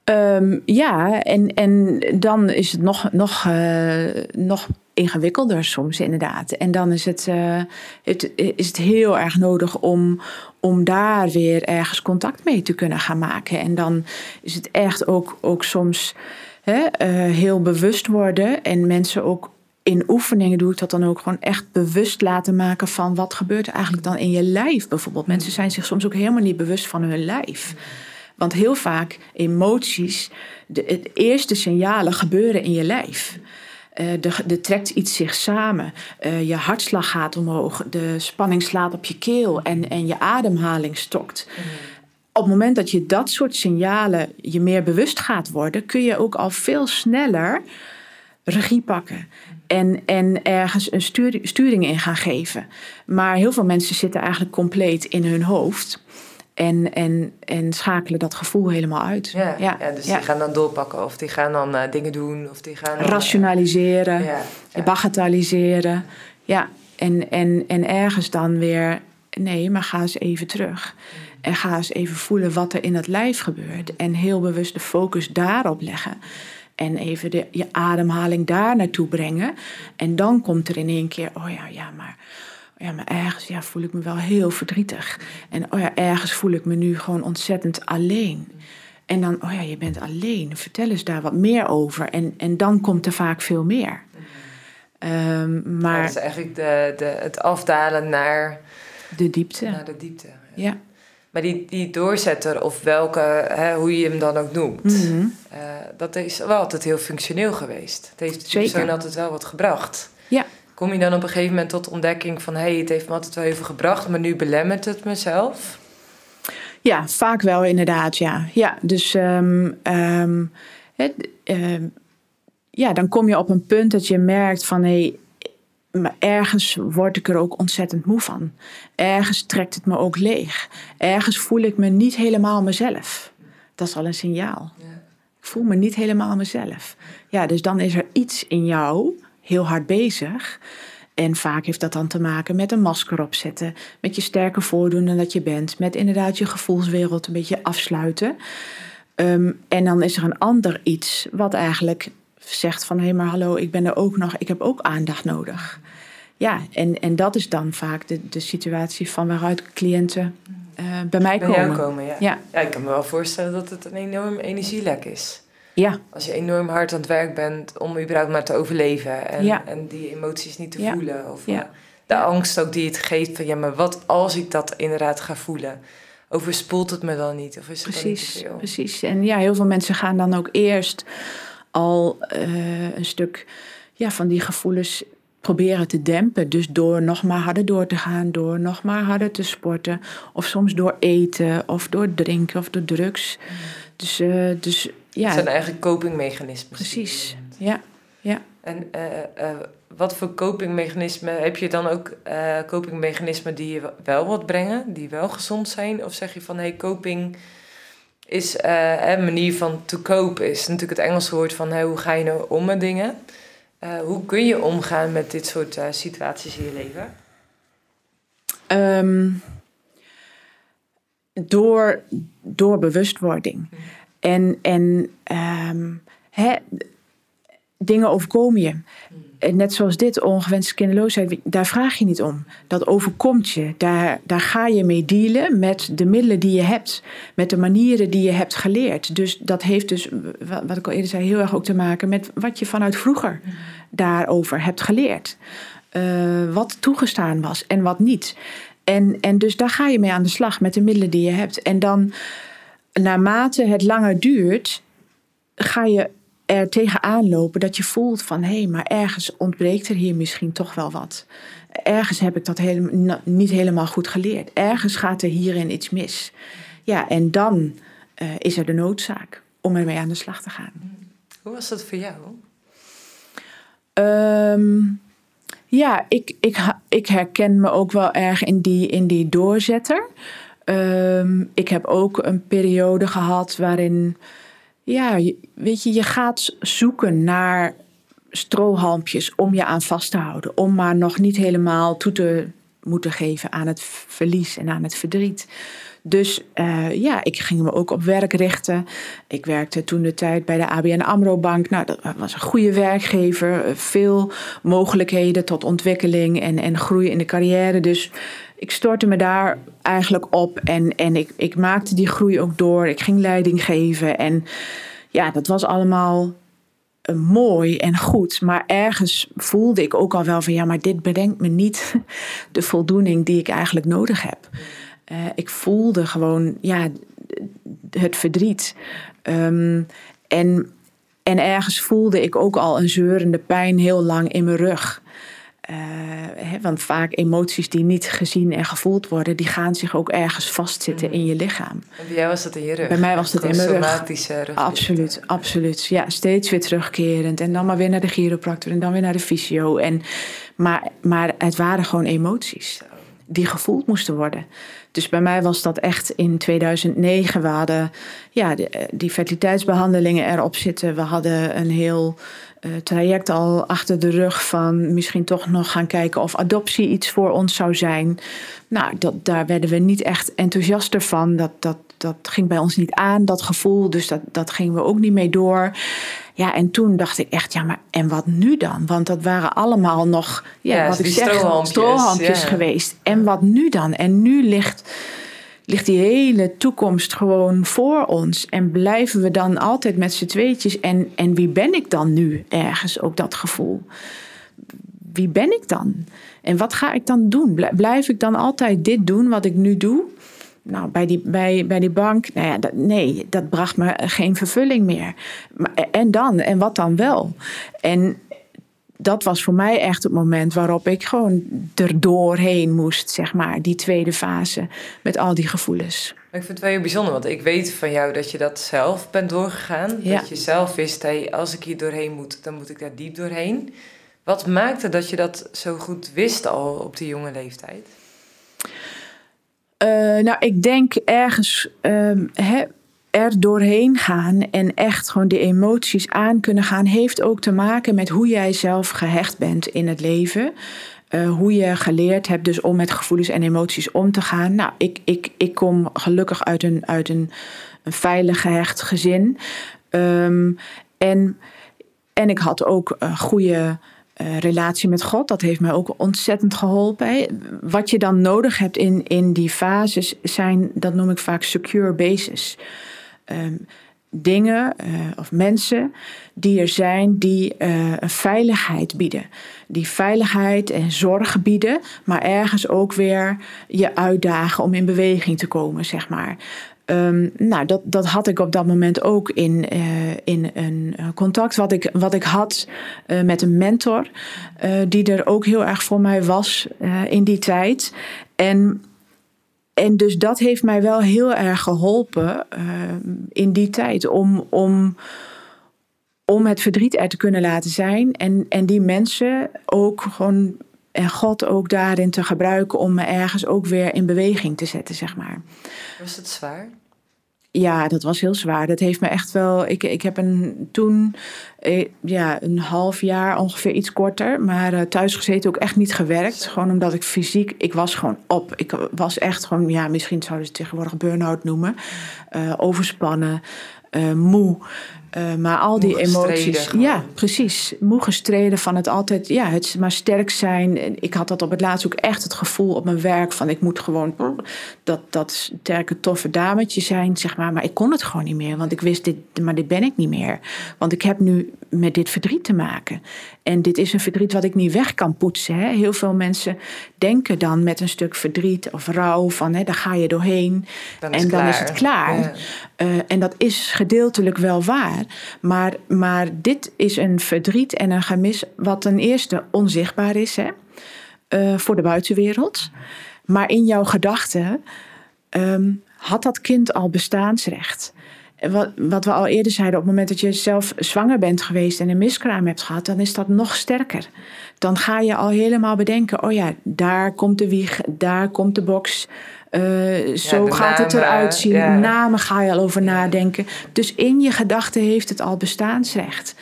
Speaker 3: Um, ja, en, en dan is het nog, nog, uh, nog ingewikkelder soms inderdaad. En dan is het, uh, het, is het heel erg nodig om, om daar weer ergens contact mee te kunnen gaan maken. En dan is het echt ook, ook soms hè, uh, heel bewust worden en mensen ook in oefeningen doe ik dat dan ook gewoon echt bewust laten maken van wat gebeurt er eigenlijk dan in je lijf bijvoorbeeld. Mensen zijn zich soms ook helemaal niet bewust van hun lijf. Want heel vaak emoties, de eerste signalen gebeuren in je lijf. Uh, er, trekt iets zich samen. Uh, je hartslag gaat omhoog. De spanning slaat op je keel en, en je ademhaling stokt. Mm. Op het moment dat je dat soort signalen je meer bewust gaat worden, kun je ook al veel sneller regie pakken. En, en ergens een sturing, sturing in gaan geven. Maar heel veel mensen zitten eigenlijk compleet in hun hoofd. En, en, en schakelen dat gevoel helemaal uit.
Speaker 2: Ja, ja. dus die gaan dan doorpakken of die gaan dan uh, dingen doen. Of die gaan
Speaker 3: Rationaliseren, ja, bagatelliseren. Ja, en, en, en ergens dan weer, nee, maar ga eens even terug. En ga eens even voelen wat er in het lijf gebeurt. En heel bewust de focus daarop leggen. En even de, je ademhaling daar naartoe brengen. En dan komt er in één keer, oh ja, ja, maar ja, maar ergens ja, voel ik me wel heel verdrietig. En oh ja, ergens voel ik me nu gewoon ontzettend alleen. En dan, oh ja, je bent alleen. Vertel eens daar wat meer over. En, en dan komt er vaak veel meer. Um, maar,
Speaker 2: dat is eigenlijk de, de, het afdalen naar
Speaker 3: de diepte.
Speaker 2: Naar de diepte. Ja. Maar die, die doorzetter, of welke, hè, hoe je hem dan ook noemt, mm -hmm. uh, dat is wel altijd heel functioneel geweest. Het heeft de persoon altijd wel wat gebracht. Ja kom je dan op een gegeven moment tot ontdekking van... hé, hey, het heeft me altijd wel even gebracht, maar nu belemmert het mezelf?
Speaker 3: Ja, vaak wel inderdaad, ja. Ja, dus um, um, het, um, ja, dan kom je op een punt dat je merkt van... hé, hey, ergens word ik er ook ontzettend moe van. Ergens trekt het me ook leeg. Ergens voel ik me niet helemaal mezelf. Dat is al een signaal. Ja. Ik voel me niet helemaal mezelf. Ja, dus dan is er iets in jou heel hard bezig. En vaak heeft dat dan te maken met een masker opzetten, met je sterker voordoen dan dat je bent, met inderdaad je gevoelswereld een beetje afsluiten. Ehm, en dan is er een ander iets wat eigenlijk zegt van hé hey, maar hallo, ik ben er ook nog, ik heb ook aandacht nodig. Ja, en, en dat is dan vaak de, de situatie van waaruit cliënten uh, bij mij bij komen.
Speaker 2: komen ja.
Speaker 3: Ja.
Speaker 2: ja, ik kan me wel voorstellen dat het een enorm energielek is.
Speaker 3: Ja.
Speaker 2: Als je enorm hard aan het werk bent om überhaupt maar te overleven en, ja. en die emoties niet te
Speaker 3: ja.
Speaker 2: voelen. Of
Speaker 3: Ja.
Speaker 2: de angst ook die het geeft van ja, maar wat als ik dat inderdaad ga voelen? Overspoelt het me dan niet? Of is het dan niet
Speaker 3: Precies,
Speaker 2: veel?
Speaker 3: precies. En ja, heel veel mensen gaan dan ook eerst al eh, een stuk ja, van die gevoelens proberen te dempen. Dus door nog maar harder door te gaan, door nog maar harder te sporten. Of soms door eten, of door drinken, of door drugs. Dus, eh, dus
Speaker 2: Het
Speaker 3: ja,
Speaker 2: zijn eigenlijk copingmechanismen.
Speaker 3: precies. Ja, ja.
Speaker 2: En eh, eh, wat voor copingmechanismen heb je dan ook eh copingmechanismen die je wel wat brengen, die wel gezond zijn? Of zeg je van hey, coping is een manier van to cope is natuurlijk het Engelse woord van hey, hoe ga je nou om met dingen? Hoe kun je omgaan met dit soort situaties in je leven?
Speaker 3: Ehm, door, door bewustwording. En, en ehm, dingen overkomen je. Net zoals dit, ongewenste kinderloosheid, daar vraag je niet om. Dat overkomt je. Daar, daar ga je mee dealen met de middelen die je hebt. Met de manieren die je hebt geleerd. Dus dat heeft dus, wa- wat ik al eerder zei, heel erg ook te maken met wat je vanuit vroeger daarover hebt geleerd. Eh, wat toegestaan was en wat niet. En, en dus daar ga je mee aan de slag met de middelen die je hebt. En dan, naarmate het langer duurt, ga je er tegenaan lopen dat je voelt van hé, hey, maar ergens ontbreekt er hier misschien toch wel wat. Ergens heb ik dat helemaal, niet helemaal goed geleerd. Ergens gaat er hierin iets mis. Ja, en dan eh, is er de noodzaak om ermee aan de slag te gaan.
Speaker 2: Hoe was dat voor jou?
Speaker 3: Ehm, ja, ik, ik, ik herken me ook wel erg in die, in die doorzetter. Ehm, ik heb ook een periode gehad waarin, ja, weet je, je gaat zoeken naar strohalmpjes om je aan vast te houden. Om maar nog niet helemaal toe te moeten geven aan het verlies en aan het verdriet. Dus eh, ja, ik ging me ook op werk richten. Ik werkte toen de tijd bij de ABN AMRO Bank. Nou, dat was een goede werkgever. eh, Veel mogelijkheden tot ontwikkeling en, en groei in de carrière. Dus ik stortte me daar eigenlijk op. En, en ik, ik maakte die groei ook door. Ik ging leiding geven. En ja, dat was allemaal eh, mooi en goed. Maar ergens voelde ik ook al wel van ja, maar dit brengt me niet de voldoening die ik eigenlijk nodig heb. Eh, ik voelde gewoon ja, het verdriet. Ehm, en, en ergens voelde ik ook al een zeurende pijn heel lang in mijn rug. Eh, want vaak emoties die niet gezien en gevoeld worden, die gaan zich ook ergens vastzitten in je lichaam.
Speaker 2: En bij jou was dat in je rug?
Speaker 3: Bij mij was dat in mijn rug.
Speaker 2: Somatische rug.
Speaker 3: Absoluut, absoluut. Ja, steeds weer terugkerend. En dan maar weer naar de chiropractor en dan weer naar de fysio. En, maar, maar het waren gewoon emoties die gevoeld moesten worden. Dus bij mij was dat echt in 2009. We hadden ja, de, die fertiliteitsbehandelingen erop zitten. We hadden een heel traject al achter de rug van misschien toch nog gaan kijken of adoptie iets voor ons zou zijn. Nou, dat, daar werden we niet echt enthousiaster van. Dat, dat, dat ging bij ons niet aan, dat gevoel. Dus dat, dat gingen we ook niet mee door. Ja, en toen dacht ik echt, ja, maar en wat nu dan? Want dat waren allemaal nog, ja,
Speaker 2: Ja,
Speaker 3: wat ik zeg,
Speaker 2: strohalmpjes,
Speaker 3: strohalmpjes
Speaker 2: ja.
Speaker 3: geweest. En wat nu dan? En nu ligt, ligt die hele toekomst gewoon voor ons. En blijven we dan altijd met z'n tweetjes? En, en wie ben ik dan nu ergens? Ook dat gevoel. Wie ben ik dan? En wat ga ik dan doen? Blij- Blijf ik dan altijd dit doen wat ik nu doe? Nou, bij die, bij, bij die bank, nou ja, dat, nee, dat bracht me geen vervulling meer. Maar, en dan? En wat dan wel? En dat was voor mij echt het moment waarop ik gewoon er doorheen moest, zeg maar, die tweede fase met al die gevoelens.
Speaker 2: Ik vind het wel heel bijzonder, want ik weet van jou dat je dat zelf bent doorgegaan.
Speaker 3: Ja.
Speaker 2: Dat je zelf wist, hey, als ik hier doorheen moet, dan moet ik daar diep doorheen. Wat maakte dat je dat zo goed wist al op die jonge leeftijd?
Speaker 3: Uh, nou, ik denk ergens, um, er doorheen gaan en echt gewoon de emoties aan kunnen gaan, heeft ook te maken met hoe jij zelf gehecht bent in het leven. Uh, hoe je geleerd hebt dus om met gevoelens en emoties om te gaan. Nou, ik, ik, ik kom gelukkig uit een, uit een, een veilig gehecht gezin. Um, en, en ik had ook een goede uh, relatie met God. Dat heeft mij ook ontzettend geholpen. Wat je dan nodig hebt in, in die fases zijn, dat noem ik vaak secure bases. Um, dingen uh, of mensen die er zijn die uh, een veiligheid bieden. Die veiligheid en zorg bieden, maar ergens ook weer je uitdagen om in beweging te komen, zeg maar. Um, nou, dat, dat had ik op dat moment ook in, uh, in een contact wat ik, wat ik had met een mentor, die er ook heel erg voor mij was in die tijd. En en dus dat heeft mij wel heel erg geholpen uh, in die tijd om, om, om het verdriet er te kunnen laten zijn. En, en die mensen ook gewoon en God ook daarin te gebruiken om me ergens ook weer in beweging te zetten, zeg maar.
Speaker 2: Was het zwaar?
Speaker 3: Ja, dat was heel zwaar. Dat heeft me echt wel. Ik, ik heb een, toen eh, ja, een half jaar, ongeveer iets korter, maar uh, thuis gezeten ook echt niet gewerkt. Gewoon omdat ik fysiek, ik was gewoon op. Ik was echt gewoon, ja, misschien zouden ze tegenwoordig burn-out noemen. Uh, overspannen, moe. Uh, maar al die emoties. Ja, precies. Moe gestreden van het altijd, ja, het maar sterk zijn. Ik had dat op het laatst ook echt het gevoel op mijn werk van ik moet gewoon dat, dat sterke, toffe dametje zijn, zeg maar. Maar ik kon het gewoon niet meer, want ik wist dit, maar dit ben ik niet meer. Want ik heb nu met dit verdriet te maken. En dit is een verdriet wat ik niet weg kan poetsen. Hè. Heel veel mensen denken dan met een stuk verdriet of rouw van hè, daar ga je doorheen en dan is het klaar. Uh, en dat is gedeeltelijk wel waar. Maar, maar dit is een verdriet en een gemis wat ten eerste onzichtbaar is hè, uh, voor de buitenwereld. Maar in jouw gedachten um, had dat kind al bestaansrecht. Wat, wat we al eerder zeiden, op het moment dat je zelf zwanger bent geweest en een miskraam hebt gehad, dan is dat nog sterker. Dan ga je al helemaal bedenken: oh ja, daar komt de wieg, daar komt de box. Uh, zo gaat het eruit zien. Ja. Namen ga je al over nadenken. Dus in je gedachten heeft het al bestaansrecht.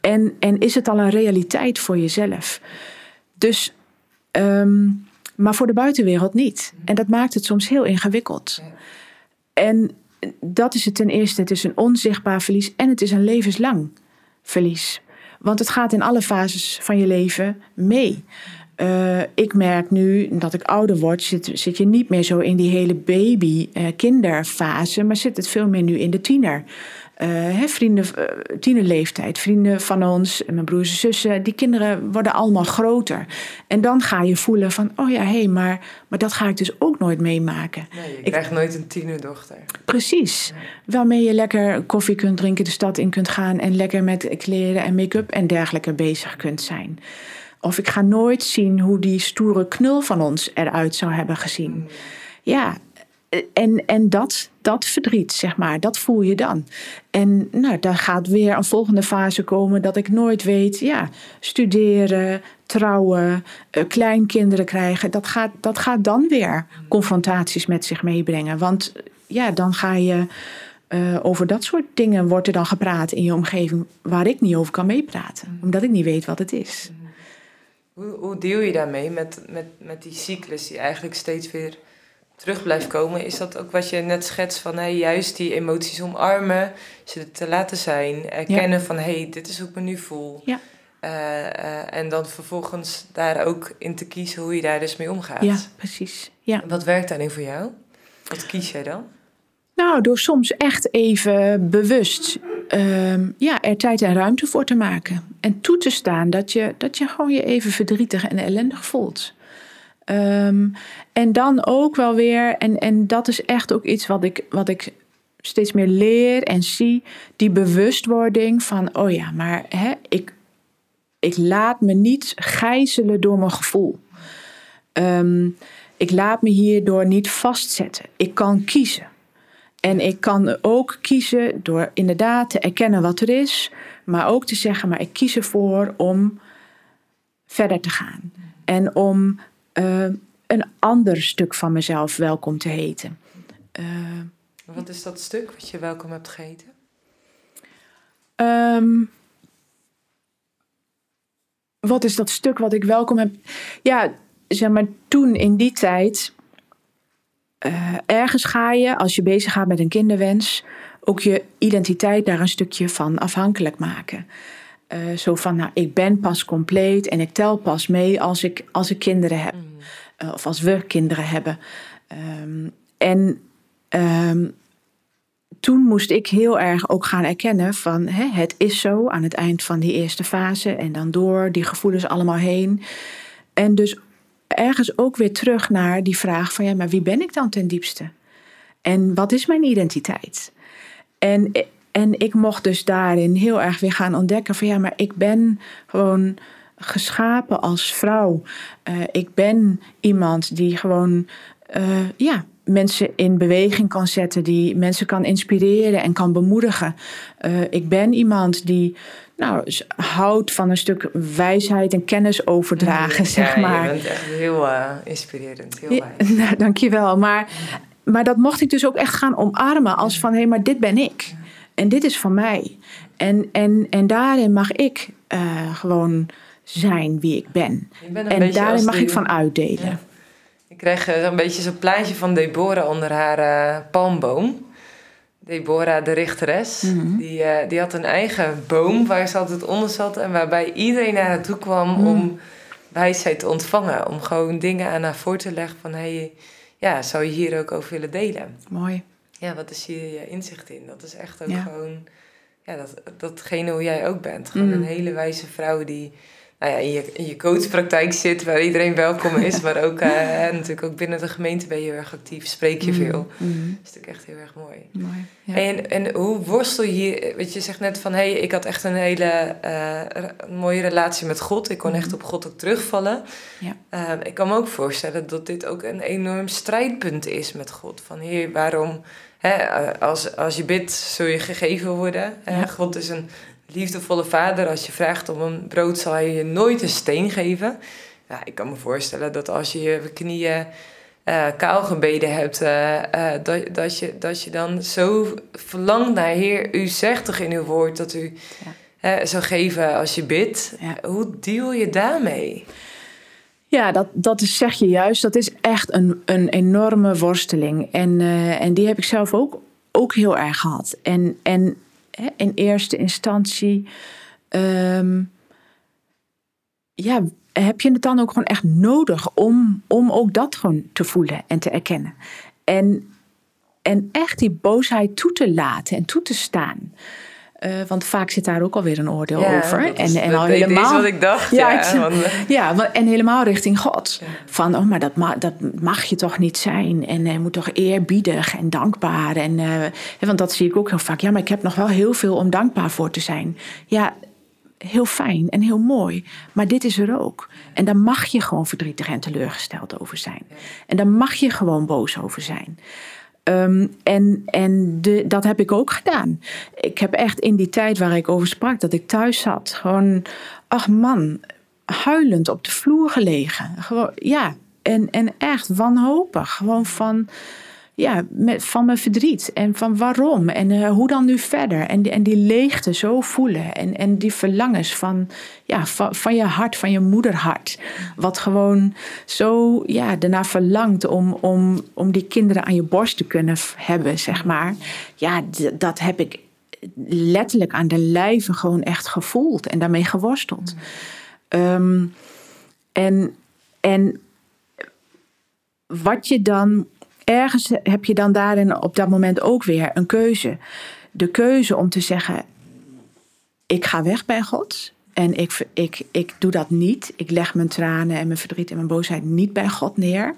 Speaker 3: En, en is het al een realiteit voor jezelf. Dus, um, maar voor de buitenwereld niet. En dat maakt het soms heel ingewikkeld. En dat is het ten eerste. Het is een onzichtbaar verlies en het is een levenslang verlies. Want het gaat in alle fases van je leven mee. Uh, ik merk nu dat ik ouder word, zit, zit je niet meer zo in die hele baby-kinderfase, uh, maar zit het veel meer nu in de tiener. Uh, hè, vrienden, tienerleeftijd, vrienden van ons, mijn broers en zussen, die kinderen worden allemaal groter. En dan ga je voelen van, oh ja, hé, hey, maar, maar dat ga ik dus ook nooit meemaken.
Speaker 2: Nee, je krijgt nooit een tienerdochter.
Speaker 3: Precies. Waarmee je lekker koffie kunt drinken, de stad in kunt gaan en lekker met kleren en make-up en dergelijke bezig kunt zijn. Of ik ga nooit zien hoe die stoere knul van ons eruit zou hebben gezien. Mm. Ja, en, en dat, dat verdriet, zeg maar, dat voel je dan. En nou, daar gaat weer een volgende fase komen dat ik nooit weet, ja, studeren, trouwen, uh, kleinkinderen krijgen, dat gaat, dat gaat dan weer confrontaties met zich meebrengen. Want ja, dan ga je uh, over dat soort dingen wordt er dan gepraat in je omgeving waar ik niet over kan meepraten, mm. omdat ik niet weet wat het is.
Speaker 2: Hoe, hoe deel je daarmee met, met, met die cyclus die eigenlijk steeds weer terug blijft komen? Is dat ook wat je net schetst van hey, juist die emoties omarmen, ze te laten zijn, erkennen van hé, hey, dit is hoe ik me nu voel. Ja. Uh, uh, en dan vervolgens daar ook in te kiezen hoe je daar dus mee omgaat.
Speaker 3: Ja, precies. Ja.
Speaker 2: Wat werkt daarin voor jou? Wat kies jij dan?
Speaker 3: Nou, door soms echt even bewust uh, ja, er tijd en ruimte voor te maken. En toe te staan dat je, dat je gewoon je even verdrietig en ellendig voelt. Um, en dan ook wel weer, en, en dat is echt ook iets wat ik, wat ik steeds meer leer en zie, die bewustwording van, oh ja, maar hè, ik, ik laat me niet gijzelen door mijn gevoel. Um, ik laat me hierdoor niet vastzetten. Ik kan kiezen. En ik kan ook kiezen door inderdaad te erkennen wat er is, maar ook te zeggen, maar ik kies ervoor om verder te gaan. En om uh, een ander stuk van mezelf welkom te heten. Uh,
Speaker 2: Wat is dat stuk wat je welkom hebt gegeten?
Speaker 3: Ehm, wat is dat stuk wat ik welkom heb? Ja, zeg maar, toen in die tijd. Eh, ergens ga je, als je bezig gaat met een kinderwens, ook je identiteit daar een stukje van afhankelijk maken. Eh, zo van, nou, ik ben pas compleet en ik tel pas mee als ik, als ik kinderen heb. Eh, of als we kinderen hebben. Ehm, en ehm, toen moest ik heel erg ook gaan erkennen van hè, het is zo aan het eind van die eerste fase en dan door die gevoelens allemaal heen. En dus ergens ook weer terug naar die vraag van ja, maar wie ben ik dan ten diepste? En wat is mijn identiteit? En, en ik mocht dus daarin heel erg weer gaan ontdekken van ja, maar ik ben gewoon geschapen als vrouw. Eh, ik ben iemand die gewoon eh, ja, mensen in beweging kan zetten, die mensen kan inspireren en kan bemoedigen. Eh, ik ben iemand die nou, s- houdt van een stuk wijsheid en kennis overdragen, zeg
Speaker 2: ja,
Speaker 3: maar.
Speaker 2: Je bent echt heel eh, inspirerend, heel
Speaker 3: Ja,
Speaker 2: wijs.
Speaker 3: nou, dankjewel. Maar, maar dat mocht ik dus ook echt gaan omarmen als van... hé, hey, maar dit ben ik. En dit is van mij. En, en, en daarin mag ik eh, gewoon zijn wie ik ben. En daarin mag
Speaker 2: die-
Speaker 3: ik van uitdelen.
Speaker 2: Ja. Ik kreeg een beetje zo'n plaatje van Deborah onder haar eh, palmboom. Deborah, de richteres,
Speaker 3: Mhm.
Speaker 2: die, eh, die had een eigen boom waar ze altijd onder zat. En waarbij iedereen naar haar toe kwam
Speaker 3: Mhm.
Speaker 2: om wijsheid te ontvangen. Om gewoon dingen aan haar voor te leggen van... Hey, ja, zou je hier ook over willen delen?
Speaker 3: Mooi.
Speaker 2: Ja, wat is hier je inzicht in? Dat is echt ook
Speaker 3: Ja.
Speaker 2: gewoon... Ja, dat, datgene hoe jij ook bent. Gewoon
Speaker 3: Mm.
Speaker 2: een hele wijze vrouw die nou ja, in, je, in je coachpraktijk zit... waar iedereen welkom is. maar ook eh, natuurlijk ook binnen de gemeente ben je heel erg actief. Spreek je veel.
Speaker 3: Mhm.
Speaker 2: Dat is natuurlijk echt heel erg mooi.
Speaker 3: Mooi. Ja.
Speaker 2: En, en hoe worstel je hier? Weet je, zegt net van... hé, hey, ik had echt een hele eh, mooie relatie met God. Ik kon echt op God ook terugvallen.
Speaker 3: Ja.
Speaker 2: Ehm, ik kan me ook voorstellen dat dit ook een enorm strijdpunt is met God. Van heer, waarom... Hè, eh, als, als je bidt, zul je gegeven worden.
Speaker 3: Ja.
Speaker 2: God is een liefdevolle vader. Als je vraagt om een brood, zal hij je nooit een steen geven. Ja, ik kan me voorstellen dat als je je knieën eh, kaal gebeden hebt, eh, eh, dat, dat, je, dat je dan zo verlangt naar Heer, u zegt toch in uw woord dat u zou geven als je bidt.
Speaker 3: Ja.
Speaker 2: Hoe deal je daarmee?
Speaker 3: Ja, dat, dat is, zeg je juist. Dat is echt een, een enorme worsteling. En, en die heb ik zelf ook, ook heel erg gehad. En, en in eerste instantie... ehm, ja, heb je het dan ook gewoon echt nodig om, om ook dat gewoon te voelen en te erkennen. En, en echt die boosheid toe te laten en toe te staan. Eh, want vaak zit daar ook alweer een oordeel over. en, en
Speaker 2: dat
Speaker 3: al helemaal.
Speaker 2: wat ik dacht.
Speaker 3: Ja,
Speaker 2: Ja,
Speaker 3: ik-
Speaker 2: want, eh,
Speaker 3: ja, wa- en helemaal richting God. Van, oh, maar dat, ma dat mag je toch niet zijn. En je moet toch eerbiedig en dankbaar. En, eh, want dat zie ik ook heel vaak. Ja, maar ik heb nog wel heel veel om dankbaar voor te zijn. Ja, heel fijn en heel mooi. Maar dit is er ook. En daar mag je gewoon verdrietig en teleurgesteld over zijn. En daar mag je gewoon boos over zijn. Ehm, en en de, dat heb ik ook gedaan. Ik heb echt in die tijd waar ik over sprak, dat ik thuis zat, gewoon, ach man, huilend op de vloer gelegen. Gewoon, ja, en, en echt wanhopig. Gewoon van, ja, van mijn verdriet en van waarom en eh, hoe dan nu verder. En, en die leegte zo voelen en, en die verlangens van, ja, van, van je hart, van je moederhart. Wat gewoon zo ja, daarna verlangt om, om, om die kinderen aan je borst te kunnen hebben, zeg maar. Ja, dat heb ik letterlijk aan de lijve gewoon echt gevoeld en daarmee geworsteld. Ehm, en, en wat je dan ergens heb je dan daarin op dat moment ook weer een keuze. De keuze om te zeggen: ik ga weg bij God. En ik, ik, ik doe dat niet. Ik leg mijn tranen en mijn verdriet en mijn boosheid niet bij God neer.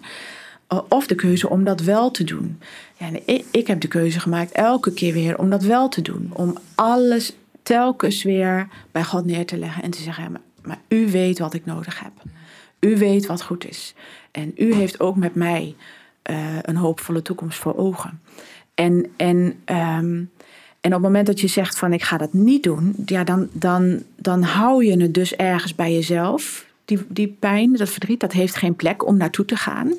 Speaker 3: Of de keuze om dat wel te doen. Ja, ik, heb de keuze gemaakt elke keer weer om dat wel te doen. Om alles telkens weer bij God neer te leggen en te zeggen: maar u weet wat ik nodig heb. U weet wat goed is. En u heeft ook met mij eh, een hoopvolle toekomst voor ogen. En, en, ehm, en op het moment dat je zegt van ik ga dat niet doen, ja, dan, dan, dan hou je het dus ergens bij jezelf. Die, die pijn, dat verdriet, dat heeft geen plek om naartoe te gaan.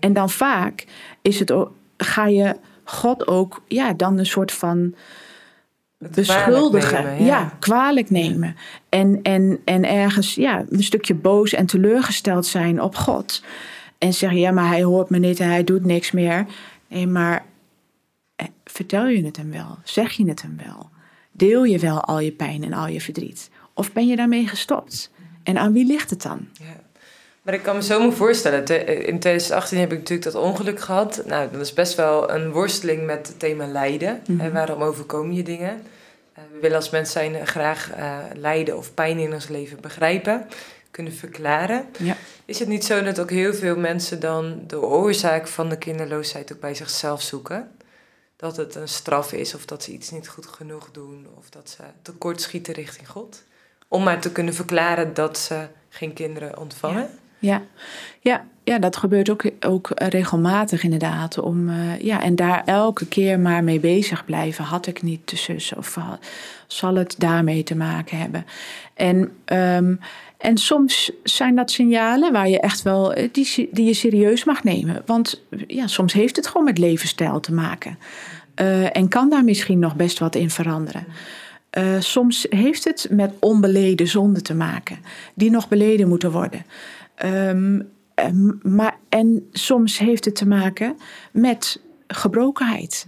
Speaker 3: En dan vaak is het, ga je God ook ja, dan een soort van beschuldigen.
Speaker 2: kwalijk nemen,
Speaker 3: ja. kwalijk nemen. En, en, en ergens ja, een stukje boos en teleurgesteld zijn op God. En zeggen, ja, maar hij hoort me niet en hij doet niks meer. Nee, maar eh, vertel je het hem wel? Zeg je het hem wel? Deel je wel al je pijn en al je verdriet? Of ben je daarmee gestopt? En aan wie ligt het dan?
Speaker 2: Ja. Maar ik kan me zo me voorstellen, te- in 2018 heb ik natuurlijk dat ongeluk gehad. Nou, dat is best wel een worsteling met het thema lijden.
Speaker 3: Mhm.
Speaker 2: En waarom overkom je dingen? Eh, we willen als mens zijn eh, graag eh, lijden of pijn in ons leven begrijpen, kunnen verklaren.
Speaker 3: Ja.
Speaker 2: Is het niet zo dat ook heel veel mensen dan de oorzaak van de kinderloosheid ook bij zichzelf zoeken? Dat het een straf is of dat ze iets niet goed genoeg doen of dat ze tekortschieten richting God? Om maar te kunnen verklaren dat ze geen kinderen ontvangen?
Speaker 3: Ja, ja, ja dat gebeurt ook, ook regelmatig inderdaad. Om, eh, ja, en daar elke keer maar mee bezig blijven. Had ik niet de zus of zal het daarmee te maken hebben? En, ehm, en soms zijn dat signalen waar je echt wel, eh, die, die je serieus mag nemen. Want ja, soms heeft het gewoon met levensstijl te maken. Eh, en kan daar misschien nog best wat in veranderen. Eh, soms heeft het met onbeleden zonden te maken, die nog beleden moeten worden. Ehm, maar, en soms heeft het te maken met gebrokenheid.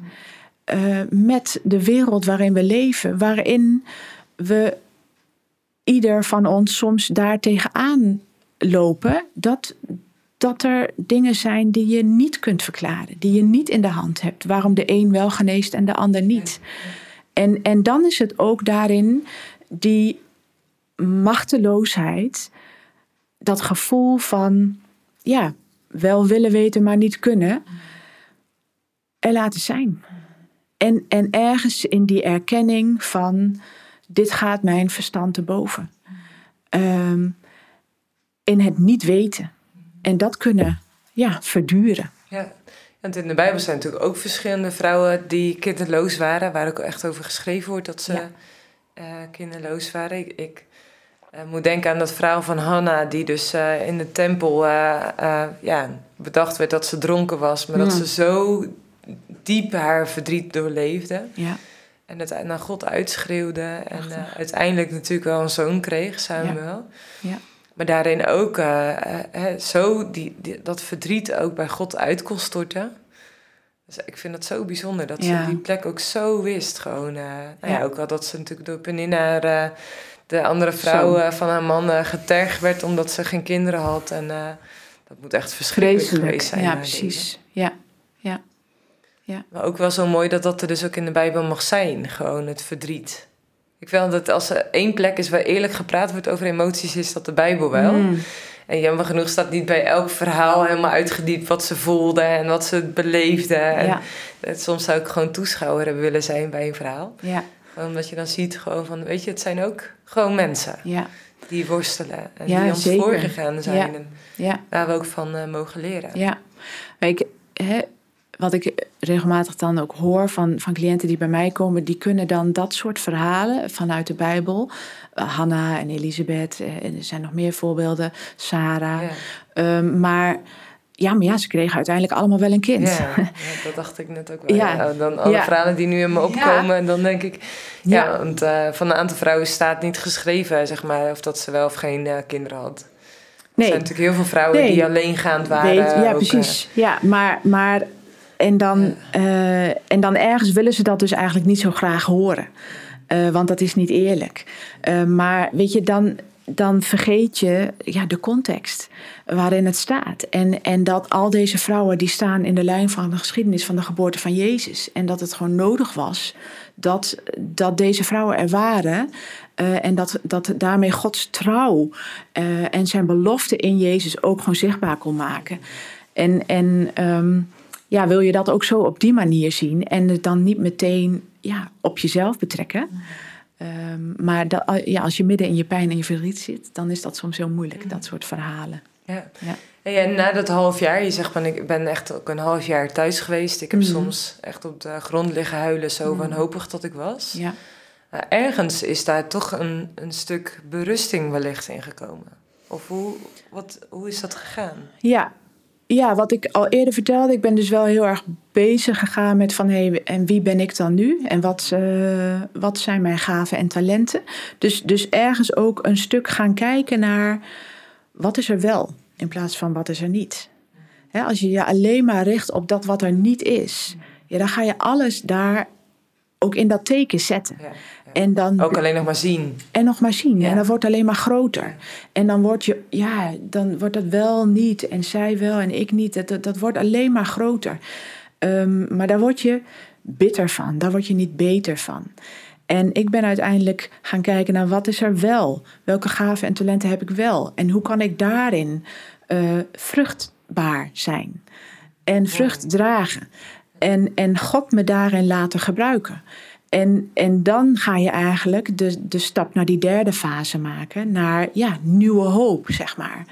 Speaker 3: Eh, met de wereld waarin we leven, waarin we ieder van ons soms daar tegenaan lopen. Dat, dat er dingen zijn die je niet kunt verklaren, die je niet in de hand hebt. Waarom de een wel geneest en de ander niet. En, en dan is het ook daarin die machteloosheid, dat gevoel van, ja, wel willen weten, maar niet kunnen, er laten zijn. En, en ergens in die erkenning van, dit gaat mijn verstand te boven. Ehm, in het niet weten. En dat kunnen, ja, verduren.
Speaker 2: Ja, want in de Bijbel zijn natuurlijk ook verschillende vrouwen die kinderloos waren, waar ook echt over geschreven wordt dat ze
Speaker 3: Ja.
Speaker 2: eh, kinderloos waren. Ik, ik eh, moet denken aan dat verhaal van Hanna, die dus eh, in de tempel ja, bedacht werd dat ze dronken was, maar dat ze zo diep haar verdriet doorleefde
Speaker 3: Ja,
Speaker 2: en het naar God uitschreeuwde en eh, uiteindelijk natuurlijk wel een zoon kreeg, Samuel.
Speaker 3: Ja.
Speaker 2: Maar daarin ook eh, eh, zo die, die, dat verdriet ook bij God uit kon storten. Dus ik vind dat zo bijzonder dat
Speaker 3: Ja.
Speaker 2: ze die plek ook zo wist. Gewoon, nou ja.
Speaker 3: Ja.
Speaker 2: ook al dat ze natuurlijk door Penina, eh, de andere vrouw van haar man, getergd werd omdat ze geen kinderen had. En dat moet echt verschrikkelijk
Speaker 3: vreselijk.
Speaker 2: geweest zijn.
Speaker 3: Ja, precies. Ja,
Speaker 2: deze. Maar ook wel zo mooi dat dat er dus ook in de Bijbel mag zijn. Gewoon het verdriet. Ik vind dat als er één plek is waar eerlijk gepraat wordt over emoties, is dat de Bijbel wel.
Speaker 3: Mm.
Speaker 2: En jammer genoeg staat niet bij elk verhaal helemaal uitgediept wat ze voelde en wat ze beleefde. En
Speaker 3: Ja,
Speaker 2: soms zou ik gewoon toeschouwer hebben willen zijn bij een verhaal.
Speaker 3: ja,
Speaker 2: omdat je dan ziet gewoon van, weet je, het zijn ook gewoon mensen
Speaker 3: ja,
Speaker 2: die worstelen. En
Speaker 3: Ja,
Speaker 2: die ons
Speaker 3: zeker.
Speaker 2: voorgegaan zijn
Speaker 3: Ja.
Speaker 2: en
Speaker 3: ja.
Speaker 2: waar we ook van eh, mogen leren.
Speaker 3: Ja, maar ik, wat ik regelmatig dan ook hoor van, van cliënten die bij mij komen, die kunnen dan dat soort verhalen vanuit de Bijbel, uh, Hanna en Elisabeth, eh, en er zijn nog meer voorbeelden, Sarah,
Speaker 2: Ja.
Speaker 3: Ehm, maar ja, maar ja, ze kregen uiteindelijk allemaal wel een kind.
Speaker 2: Ja, ja, dat dacht ik net ook wel.
Speaker 3: Ja.
Speaker 2: Ja. dan alle
Speaker 3: Ja.
Speaker 2: verhalen die nu in me opkomen, en dan denk ik... Ja, want eh, van een aantal vrouwen staat niet geschreven, zeg maar, of dat ze wel of geen eh, kinderen had. Er
Speaker 3: Nee,
Speaker 2: zijn natuurlijk heel veel vrouwen
Speaker 3: Nee.
Speaker 2: die alleengaand waren.
Speaker 3: ja,
Speaker 2: ook,
Speaker 3: precies. Ja, maar, maar en, dan, eh, en dan ergens willen ze dat dus eigenlijk niet zo graag horen. Eh, want dat is niet eerlijk. Eh, maar weet je, dan, dan vergeet je ja, de context waarin het staat. En, en dat al deze vrouwen die staan in de lijn van de geschiedenis van de geboorte van Jezus. En dat het gewoon nodig was dat, dat deze vrouwen er waren. en dat, dat daarmee Gods trouw en zijn belofte in Jezus ook gewoon zichtbaar kon maken. En, en ehm, ja, wil je dat ook zo op die manier zien en het dan niet meteen ja, op jezelf betrekken. Ehm, maar dat, ja, als je midden in je pijn en je verdriet zit, dan is dat soms heel moeilijk, dat soort verhalen.
Speaker 2: Ja.
Speaker 3: Ja.
Speaker 2: En na dat half jaar, je zegt van ik ben echt ook een half jaar thuis geweest. Ik heb
Speaker 3: Mhm.
Speaker 2: soms echt op de grond liggen huilen, zo
Speaker 3: Mhm.
Speaker 2: wanhopig dat ik was.
Speaker 3: Ja.
Speaker 2: Ergens is daar toch een, een stuk berusting wellicht in gekomen. Of hoe, wat, hoe is dat gegaan?
Speaker 3: Ja, ja, wat ik al eerder vertelde, ik ben dus wel heel erg bezig gegaan met van hé, hey, en wie ben ik dan nu? En wat, uh, wat zijn mijn gaven en talenten? Dus, dus ergens ook een stuk gaan kijken naar wat is er wel in plaats van wat is er niet. He, als je je alleen maar richt op dat wat er niet is, ja, dan ga je alles daar ook in dat teken zetten. Ja.
Speaker 2: En dan, ook alleen nog maar zien.
Speaker 3: En nog maar zien. En dan wordt alleen maar groter. En dan wordt je, ja, dan wordt het wel niet. En zij wel en ik niet. Dat, dat, wordt alleen maar groter. Um, maar daar word je bitter van. Daar word je niet beter van. En ik ben uiteindelijk gaan kijken naar wat is er wel? Welke gaven en talenten heb ik wel? En hoe kan ik daarin uh, vruchtbaar zijn? En vrucht dragen. En, en God me daarin laten gebruiken. En, en dan ga je eigenlijk de, de stap naar die derde fase maken, naar ja, nieuwe hoop, zeg maar.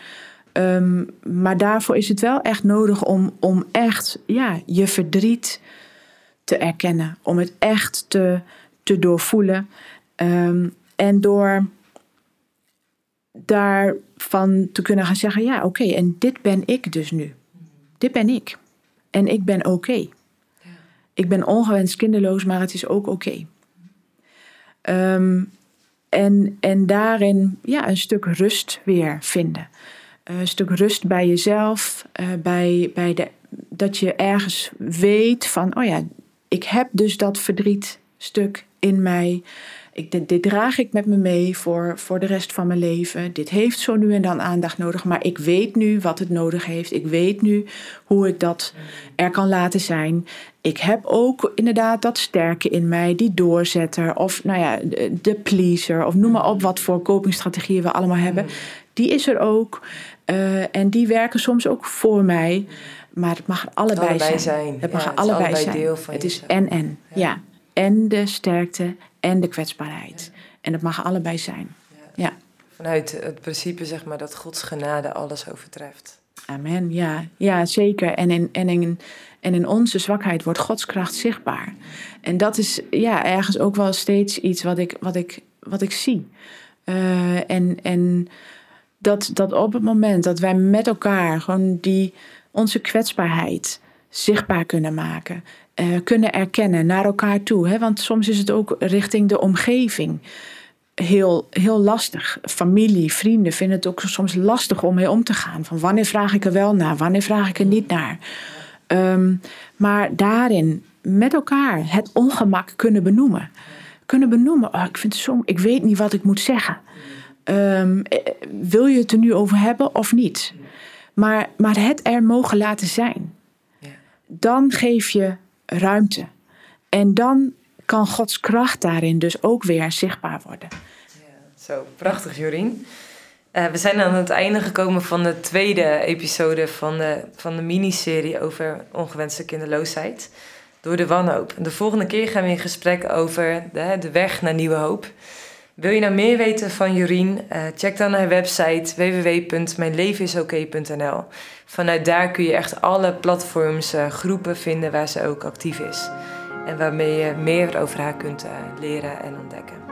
Speaker 3: Um, maar daarvoor is het wel echt nodig om, om echt ja, je verdriet te erkennen, om het echt te, te doorvoelen. Um, en door daarvan te kunnen gaan zeggen: ja, oké, en dit ben ik dus nu. Dit ben ik. En ik ben oké ik ben ongewenst kinderloos, maar het is ook oké. Ehm, en, en daarin ja, een stuk rust weer vinden. een stuk rust bij jezelf, uh, bij, bij de, dat je ergens weet van, oh ja, ik heb dus dat verdrietstuk in mij. Ik, dit, dit, draag ik met me mee voor, voor de rest van mijn leven. Dit heeft zo nu en dan aandacht nodig, maar ik weet nu wat het nodig heeft. Ik weet nu hoe ik dat er kan laten zijn. Ik heb ook inderdaad dat sterke in mij, die doorzetter of nou ja, de pleaser of noem maar op wat voor copingstrategieën we allemaal hebben. Die is er ook uh, en die werken soms ook voor mij. Maar het mag allebei, allebei zijn. Het mag ja, allebei, allebei, zijn. Deel van het is en en. Ja. ja. En de sterkte en de kwetsbaarheid. En dat mag allebei zijn. Ja.
Speaker 2: Vanuit het principe zeg maar dat Gods genade alles overtreft.
Speaker 3: Amen, ja, ja zeker. En in, en, in, en in onze zwakheid wordt Gods kracht zichtbaar. En dat is ja, ergens ook wel steeds iets wat ik, wat ik, wat ik zie. Uh, en en dat, dat op het moment dat wij met elkaar gewoon die, onze kwetsbaarheid zichtbaar kunnen maken. Uh, kunnen erkennen naar elkaar toe. Hè? Want soms is het ook richting de omgeving heel, heel lastig. Familie, vrienden vinden het ook soms lastig om mee om te gaan. Van wanneer vraag ik er wel naar, wanneer vraag ik er niet naar. Um, maar daarin met elkaar het ongemak kunnen benoemen. Kunnen benoemen, oh, ik, vind het zo, ik weet niet wat ik moet zeggen. Um, wil je het er nu over hebben of niet? Maar, maar het er mogen laten zijn. Dan geef je ruimte. En dan kan Gods kracht daarin dus ook weer zichtbaar worden.
Speaker 2: Zo, prachtig Jorien. Uh, we zijn aan het einde gekomen van de tweede episode van de, van de miniserie over ongewenste kinderloosheid. Door de wanhoop. De volgende keer gaan we in gesprek over de weg naar nieuwe hoop. Wil je nou meer weten van Jorien? Uh, check dan haar website www.mijnlevenisok.nl. Vanuit daar kun je echt alle platforms, uh, groepen vinden waar ze ook actief is. En waarmee je meer over haar kunt leren en ontdekken.